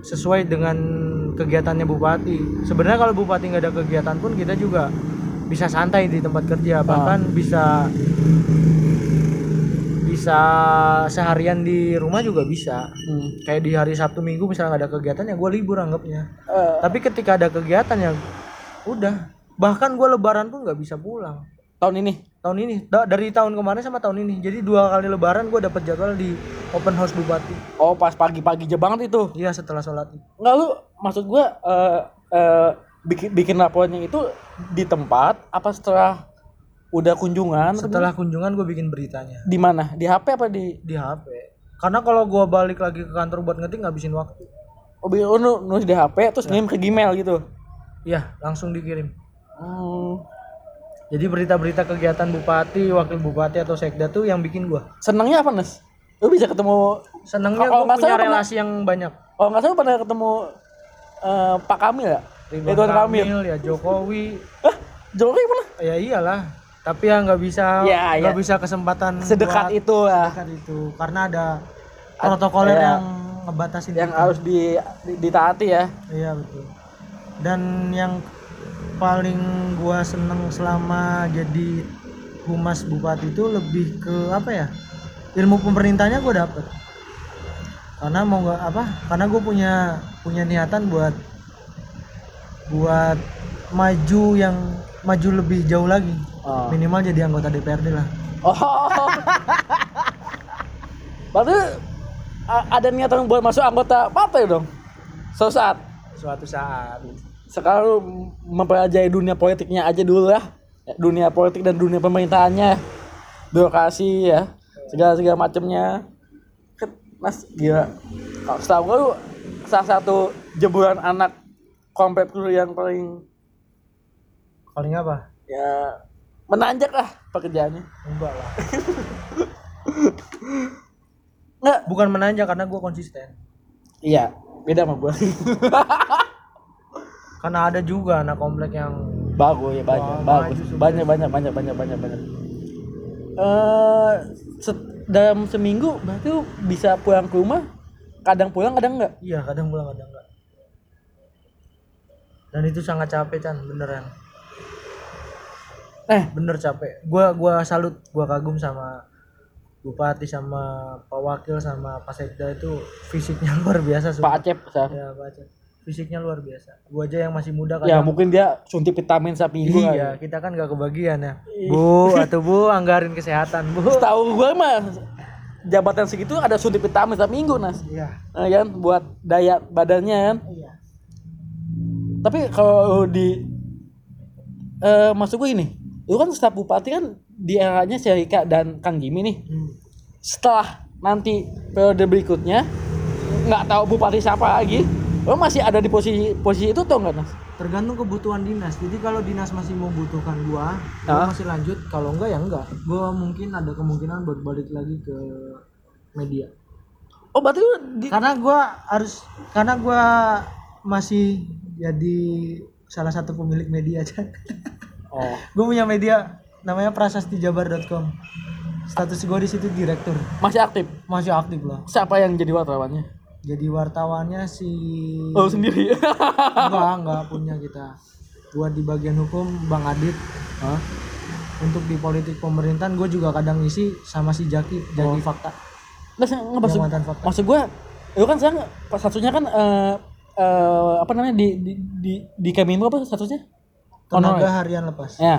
sesuai dengan kegiatannya bupati. Sebenarnya kalau bupati nggak ada kegiatan pun kita juga bisa santai di tempat kerja. Bahkan bisa bisa seharian di rumah juga bisa. Hmm. kayak di hari Sabtu Minggu misalnya nggak ada kegiatan ya gue libur anggapnya. Eh, tapi ketika ada kegiatan ya udah. Bahkan gue lebaran pun nggak bisa pulang. Tahun ini. tahun ini. Da- dari tahun kemarin sama tahun ini. Jadi dua kali lebaran gue dapat jadwal di open house bupati. Oh, pas pagi-pagi aja banget itu. iya setelah sholat. Enggak lu maksud gua eh eh, bikin bikin laporannya itu di tempat apa setelah udah kunjungan setelah kunjungan gue bikin beritanya di mana? Di HP apa di di HP karena kalau gue balik lagi ke kantor buat ngetik ngabisin waktu Oh, bi- oh, nu- nulis di HP terus ngirim ke Gmail gitu. iya langsung dikirim Hmm. jadi berita-berita kegiatan bupati wakil bupati atau sekda tuh yang bikin gue Senangnya apa, Nes? Lu bisa ketemu senangnya Kalau gue nggak punya salah pernah- relasi yang banyak Oh, nggak salah pernah ketemu eh, Pak Kamil ya? Ridwan Kamil. ya Jokowi Hah? Jokowi mana? ya iyalah tapi ya nggak bisa Ya, nggak ya. bisa kesempatan Sedekat buat itu lah dekat itu karena ada protokoler ya. yang ngebatasin yang kita. harus di, di ditaati ya. iya betul dan yang paling gua seneng selama jadi humas bupati itu lebih ke apa ya ilmu pemerintahnya gue dapet karena mau nggak apa karena gue punya punya niatan buat buat maju yang maju lebih jauh lagi Oh. minimal jadi anggota DPRD lah Oh. Berarti ada niatan buat masuk anggota partai dong. Suatu saat. suatu saat Sekarang mempelajari dunia politiknya aja dulu lah. Ya, Dunia politik dan dunia pemerintahannya. Birokrasi ya. Segala-segala macamnya. Mas, gila. Kalau setahu gue salah satu jeburan anak komplek yang paling paling apa ya menanjak lah pekerjaannya. enggak lah Enggak, bukan menanjak karena gue konsisten Iya, beda sama gua. karena ada juga anak komplek yang bagus ya banyak, Wah, bagus. Banyak banyak banyak banyak banyak banyak. Eh set- dalam seminggu berarti lu bisa pulang ke rumah kadang pulang kadang enggak. iya kadang pulang kadang enggak dan itu sangat capek Chan beneran Eh, bener capek. Gua gua salut gua kagum sama bupati sama pak wakil sama pak sekda itu fisiknya luar biasa Pak sumpah. Acep, Sar. ya pak Acep. fisiknya luar biasa. Gua aja yang masih muda Ya kadang. mungkin dia suntik vitamin seminggu iya kita kan gak kebagian ya. Bu atau bu anggarin kesehatan bu. Tahu gua mah jabatan segitu ada suntik vitamin setiap minggu nas. Iya. Nah, kan? Buat daya badannya kan? Iya. Tapi kalau di eh maksud gue ini lu kan staf bupati kan di eranya dan Kang Jimmy nih. Hmm. setelah nanti periode berikutnya nggak tahu bupati siapa lagi lo masih ada di posisi posisi itu tuh nggak nas? Tergantung kebutuhan dinas. Jadi kalau dinas masih membutuhkan gua gua Hah? masih lanjut. Kalau enggak ya enggak gua mungkin ada kemungkinan buat balik lagi ke media. Oh berarti lu di karena gua harus karena gua masih jadi salah satu pemilik media aja oh. Gua punya media namanya prasastijabar.com status gua di situ direktur. Masih aktif? Masih aktif lah. Siapa yang jadi wartawannya? Jadi wartawannya si oh sendiri? Enggak enggak punya kita. Gua di bagian hukum bang Adit. Hah? untuk di politik pemerintahan gue juga kadang ngisi sama si Jaki Jaki Fakta. Nggak sih nggak maksud yang mantan Fakta. maksud gue itu kan sekarang satunya kan eh eh, apa namanya di di di, di Kemenlu apa statusnya tenaga Honorer. harian lepas. Ya.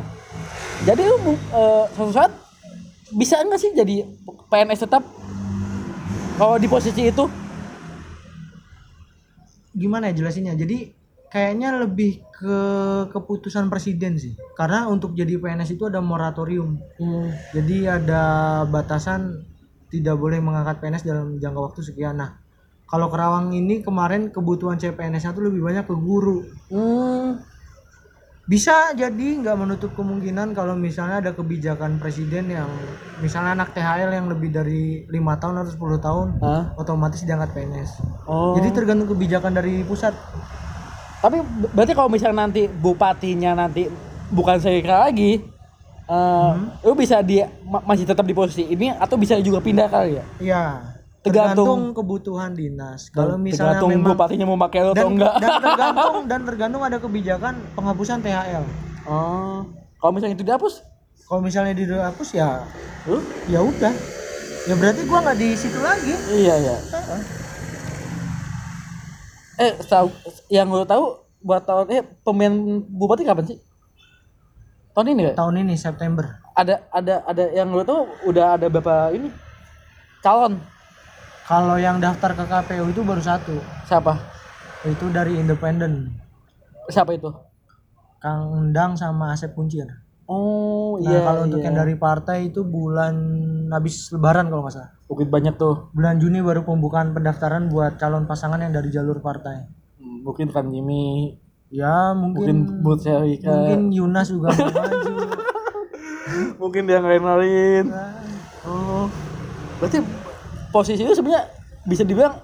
Jadi lu eh, suatu saat bisa nggak sih jadi PNS tetap kalau di posisi itu? Gimana ya jelasinnya? Jadi kayaknya lebih ke keputusan presiden sih. Karena untuk jadi PNS itu ada moratorium. Jadi ada batasan tidak boleh mengangkat PNS dalam jangka waktu sekian. Nah kalau Kerawang ini kemarin kebutuhan CPNS nya tuh lebih banyak ke guru. Hmm. Bisa jadi nggak menutup kemungkinan kalau misalnya ada kebijakan presiden yang misalnya anak THL yang lebih dari lima tahun atau 10 tahun Hah? otomatis diangkat PNS Oh. jadi tergantung kebijakan dari pusat Tapi ber- berarti kalau misalnya nanti bupatinya nanti bukan saya lagi, eh lu bisa di ma- masih tetap di posisi ini atau bisa juga pindah kali ya? Iya. Tergantung- Tergantung kebutuhan dinas. Kalau misalnya Tergantung memang bupatinya mau pakai atau enggak. dan tergantung dan tergantung ada kebijakan penghapusan THL. Oh. Kalau misalnya itu dihapus, Kalau misalnya dihapus ya lu? ya udah. Ya berarti gua nggak di situ lagi. Iya iya. Eh, tahu yang lu tahu buat tahun eh pemilihan bupati kapan sih? Tahun ini ya? Tahun ini September. Ada ada ada yang lu tahu udah ada berapa ini calon Kalau yang daftar ke KPU itu baru satu. siapa? Itu dari independen. Siapa itu? Kang Endang sama Asep Kuncir. Oh Nah, iya. kalau untuk iya. yang dari partai itu bulan habis lebaran kalau nggak salah. Bukit banyak tuh. Bulan Juni baru pembukaan pendaftaran buat calon pasangan yang dari jalur partai. Hmm, Mungkin kan Jimmy, Ya mungkin mungkin Syarika, mungkin Yunas juga mau maju. mungkin yang lain-lain. Oh. Berarti posisi itu sebenarnya bisa dibilang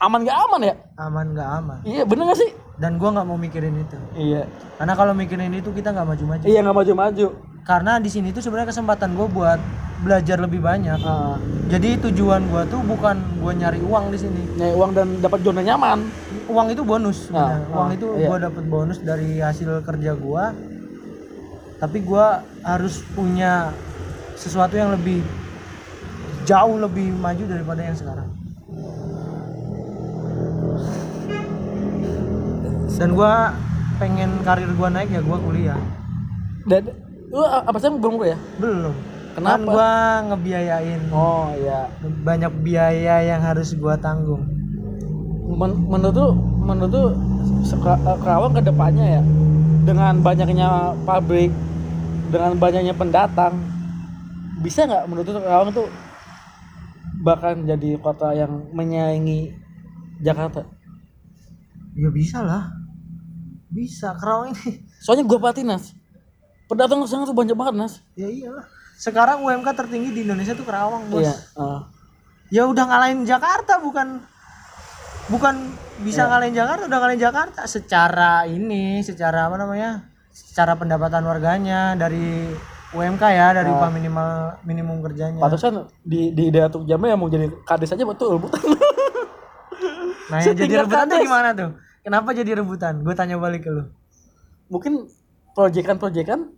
aman gak aman ya? Aman nggak aman. Iya, bener gak sih? Dan gua nggak mau mikirin itu. Iya. Karena kalau mikirin itu kita nggak maju-maju. Iya nggak maju-maju. Karena di sini tuh sebenarnya kesempatan gue buat belajar lebih banyak. Ah, Jadi tujuan gua tuh bukan gua nyari uang di sini. nyari uang dan dapat zona nyaman. Uang itu bonus. Ah, sebenarnya. uang itu iya. gua dapat bonus dari hasil kerja gua. Tapi gua harus punya sesuatu yang lebih jauh lebih maju daripada yang sekarang. Dan gua pengen karir gua naik ya gua kuliah. Dan lu apa sih belum gue ya? Belum. Kenapa? Kan gua ngebiayain Oh iya. banyak biaya yang harus gua tanggung. Men- menurut lu menurut lu Kerawang ke depannya ya dengan banyaknya pabrik dengan banyaknya pendatang bisa nggak menurut lu Kerawang tuh bahkan jadi kota yang menyaingi Jakarta Ya bisa lah. Bisa. Kerawang ini soalnya gua perhatiin Nas pendatang ke sana tuh banyak banget Nas ya iyalah. Sekarang UMK tertinggi di Indonesia tuh Kerawang, Bos. iya ah. Ya udah ngalahin Jakarta bukan bukan bisa ngalahin Jakarta, udah ngalahin Jakarta secara ini, secara apa namanya? Secara pendapatan warganya dari UMK ya, dari upah minimal minimum kerjanya. Pantesan di di daerah Tuk Jambe yang mau jadi kades aja betul rebutan. Nah, yang jadi rebutan tuh gimana tuh? Kenapa jadi rebutan? Gue tanya balik ke lu. Mungkin proyekan-proyekan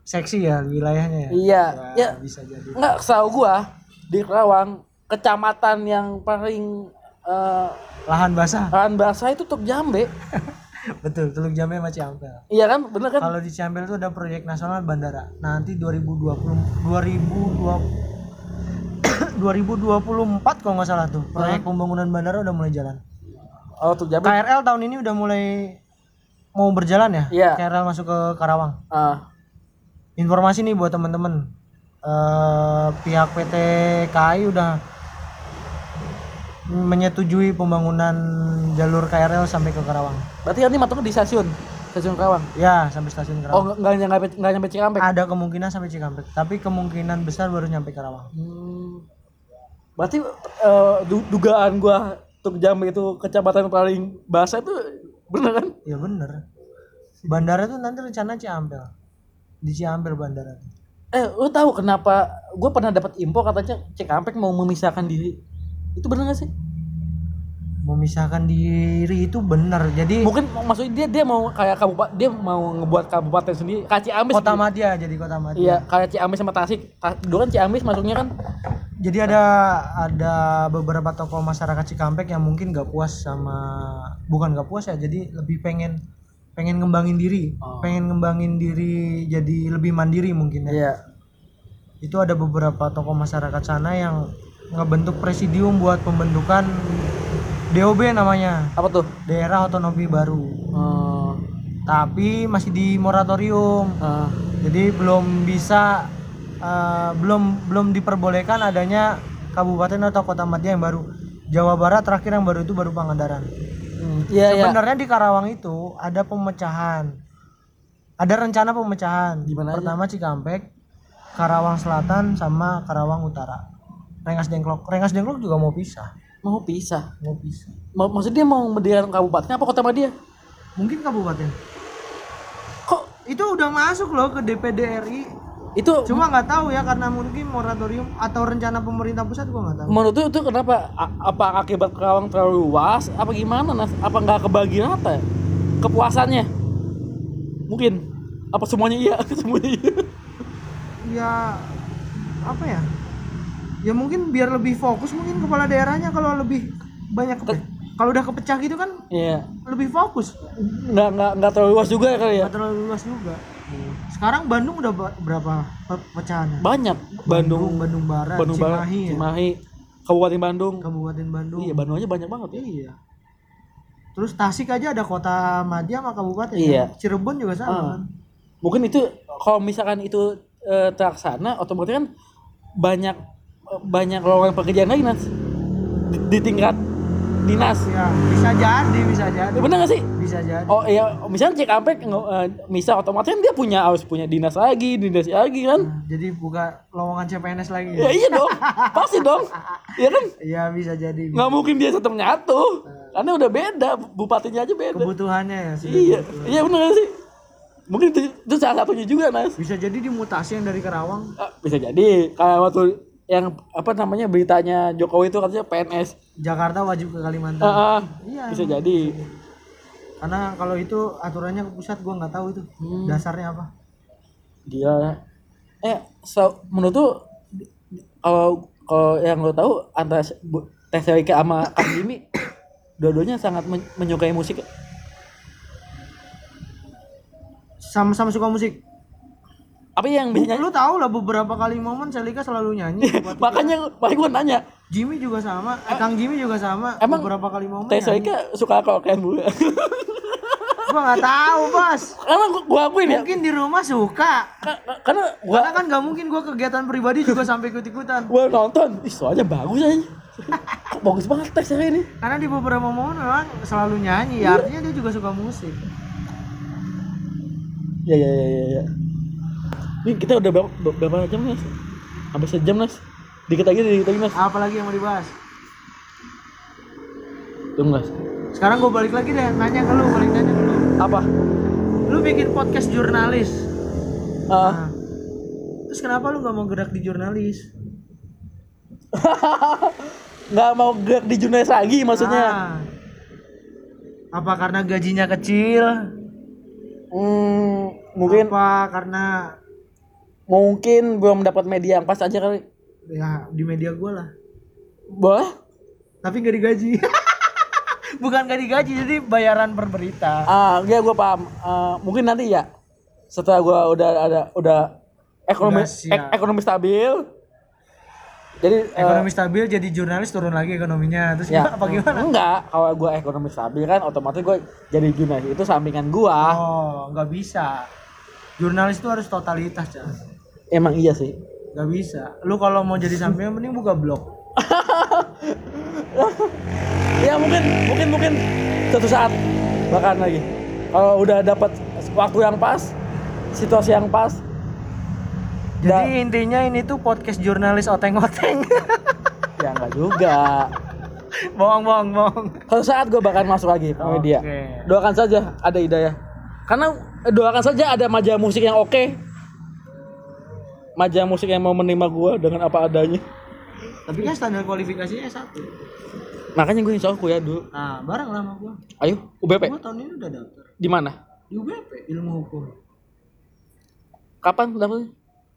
Seksi ya wilayahnya ya. iya ya Bisa jadi. nggak setahu gua di Kerawang kecamatan yang paling eh, Lahan basah. lahan basah itu Tuk Jambe. Betul, Teluk Jambe sama Ciampel. Iya kan? Bener kan? Kalau di Ciampel itu ada proyek nasional bandara. Nanti 2020 2020 2024 kalau nggak salah tuh. Proyek pembangunan bandara udah mulai jalan. Oh, Tuk Jambe. KRL tahun ini udah mulai mau berjalan ya? Iya. KRL masuk ke Karawang. Ah, Informasi nih buat teman-teman. Eh, pihak PT KAI udah menyetujui pembangunan jalur KRL sampai ke Karawang. berarti nanti matangnya di stasiun, stasiun Kerawang. Ya, sampai stasiun Karawang. Oh, nggak nyampe nggak nyampe Cikampek. Ada kemungkinan sampai Cikampek, tapi kemungkinan besar baru nyampe Karawang. Hmm. Berarti du- dugaan gua Tuk Jambe itu kecamatan paling basah itu bener kan? Ya bener. Bandara tuh nanti rencana Ciampel. Di Ciampel bandara. Eh, lu tahu kenapa gue pernah dapat info katanya Cikampek mau memisahkan diri. Itu bener gak sih? memisahkan diri itu benar jadi mungkin maksudnya dia dia mau kayak kabupaten dia mau ngebuat kabupaten sendiri. Kayak Ciamis kota gitu. madya jadi kota madya iya kayak Ciamis sama Tasik. Ta- dulu kan Ciamis masuknya kan. Jadi ada ada beberapa tokoh masyarakat Cikampek yang mungkin gak puas sama bukan gak puas ya jadi lebih pengen pengen ngembangin diri. Oh. pengen ngembangin diri jadi lebih mandiri mungkin ya. Iya. Itu ada beberapa tokoh masyarakat sana yang ngebentuk presidium buat pembentukan DOB namanya. Apa tuh? Daerah otonomi baru. Eh, tapi masih di moratorium. Eh, jadi belum bisa eh, belum belum diperbolehkan adanya kabupaten atau kota madya yang baru. Jawa Barat terakhir yang baru itu baru Pangandaran. Hmm, iya iya. Sebenarnya di Karawang itu ada pemecahan. Ada rencana pemecahan. Di mana aja? pertama Cikampek Karawang Selatan sama Karawang Utara Rengas Dengklok Rengas Dengklok juga mau pisah. Mau pisah? Mau pisah. Mau- maksudnya dia mau mendirikan kabupaten? Apa kota Madia mungkin kabupaten. Kok? Itu udah masuk loh ke DPD RI itu cuma nggak tahu ya karena mungkin moratorium atau rencana pemerintah pusat gua nggak tahu. Menurut tuh itu kenapa? A- apa akibat Karawang terlalu luas? Apa gimana nas? Apa nggak kebagi rata? Ya? kepuasannya? Mungkin. Apa semuanya iya? Semuanya iya. Ya apa ya ya mungkin biar lebih fokus mungkin kepala daerahnya kalau lebih banyak kepe- kalau udah kepecah gitu kan iya. lebih fokus. Nggak nggak nggak terlalu luas juga ya kali ya? Nggak terlalu luas juga. Sekarang Bandung udah berapa pe- pecahannya? Banyak. Bandung Bandung Barat Bandung Barat Cimahi ya. Cimahi Kabupaten Bandung. Kabupaten Bandung. Iya Bandung aja banyak banget ya. Iya. terus Tasik aja ada kota madya sama kabupaten Iya. ya. Cirebon juga sama kan? Mungkin itu kalau misalkan itu eh, terlaksana otomatis kan banyak banyak lowongan pekerjaan lagi nas. Di, di tingkat dinas. Ya bisa jadi bisa jadi. Ya, bener gak sih? Bisa jadi. Oh iya misalnya Cikampek nge- eh, misal otomatis kan dia punya harus punya dinas lagi dinas lagi kan? Nah, jadi buka lowongan CPNS lagi. Ya iya dong. Pasti dong. Ya kan? Iya bisa jadi nggak mungkin dia tetap nyatu. Karena udah beda bupatinya aja beda. Kebutuhannya ya sudah iya kebutuhan. iya bener gak sih? Mungkin itu, itu salah satunya juga nas. Bisa jadi dimutasi yang dari Karawang. Ah, bisa jadi. Kayak waktu yang apa namanya beritanya Jokowi itu katanya PNS Jakarta wajib ke Kalimantan. Ah, ah, Iya, bisa jadi. karena kalau itu aturannya ke pusat gua nggak tahu itu. Hmm. dasarnya apa? Dia eh so, menurut tuh kalau kalau yang lo tahu antara Teh Selika sama Kang Jimmy dua-duanya sangat men- menyukai musik sama-sama suka musik apa yang Bu, biasanya lu tahu lah beberapa kali momen Selika selalu nyanyi Waktu makanya makanya gue nanya. Jimmy juga sama eh, Kang Jimmy juga sama Emang beberapa kali momen Teh. Selika suka karaokean bu? Gua nggak tahu bos. Karena gua, gua akuin ya? Mungkin di rumah suka. Ka- karena gua karena kan nggak mungkin gua kegiatan pribadi juga sampai ikut-ikutan. Gua nonton. Ih soalnya bagus aja. Kok bagus banget Teh Selika ini? Karena di beberapa momen memang selalu nyanyi ya artinya dia juga suka musik. Ya ya ya ya. ya. Ini kita udah berapa, berapa jam Nas? Hampir sejam. Dikit lagi dikit lagi Nas. apalagi yang mau dibahas Tunggu Nas. sekarang gua balik lagi deh nanya ke lu balik nanya ke lu Apa? lu bikin podcast jurnalis Ah, Nah, terus kenapa lu nggak mau gerak di jurnalis nggak mau gerak di jurnalis lagi maksudnya. Ah. apa karena gajinya kecil Hmm, mungkin apa karena mungkin belum dapat media yang pas aja kali. ya di media gua lah Boleh? tapi nggak digaji bukan nggak digaji jadi bayaran per berita Ah, ya gue paham. Ah, mungkin nanti ya setelah gua udah ada udah ekonomi ek- ekonomi stabil. Jadi eh, ekonomi stabil jadi jurnalis turun lagi ekonominya terus ya apa gimana enggak kalau gua ekonomi stabil kan otomatis gua jadi jurnalis itu sampingan gua oh nggak bisa jurnalis itu harus totalitas. Emang iya sih. Nggak bisa. Lu kalau mau jadi sampingan mending buka blog. Ya mungkin mungkin mungkin suatu saat bahkan lagi. Kalau udah dapat waktu yang pas situasi yang pas. Jadi intinya ini tuh podcast jurnalis oteng-oteng. Ya enggak juga. Bohong bohong bohong. Suatu saat gua bakal masuk lagi ke media. Oke. doakan saja ada hidayah. Karena eh, doakan saja ada majalah musik yang oke majalah musik yang mau menerima gua dengan apa adanya Tapi kan standar kualifikasinya S1. Makanya gue insya Allah kuliah dulu. Nah, bareng lah sama gua. Ayo, UBP. Gua tahun ini udah daftar Di mana? di UBP ilmu hukum. Kapan daftarnya?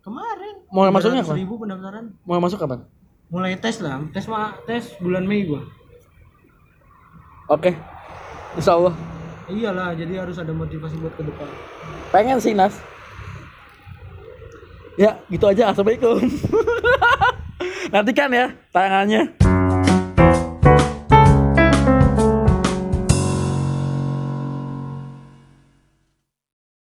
Kemarin. Mulai masuknya kapan? ribu pendaftaran. Mau masuk kapan? Mulai tes lah. Tes mah tes bulan Mei gua. Oke. Insya Allah. Iyalah, jadi harus ada motivasi buat ke depan. Pengen sih Nas. Ya, gitu aja. Assalamualaikum. Nantikan ya tayangannya.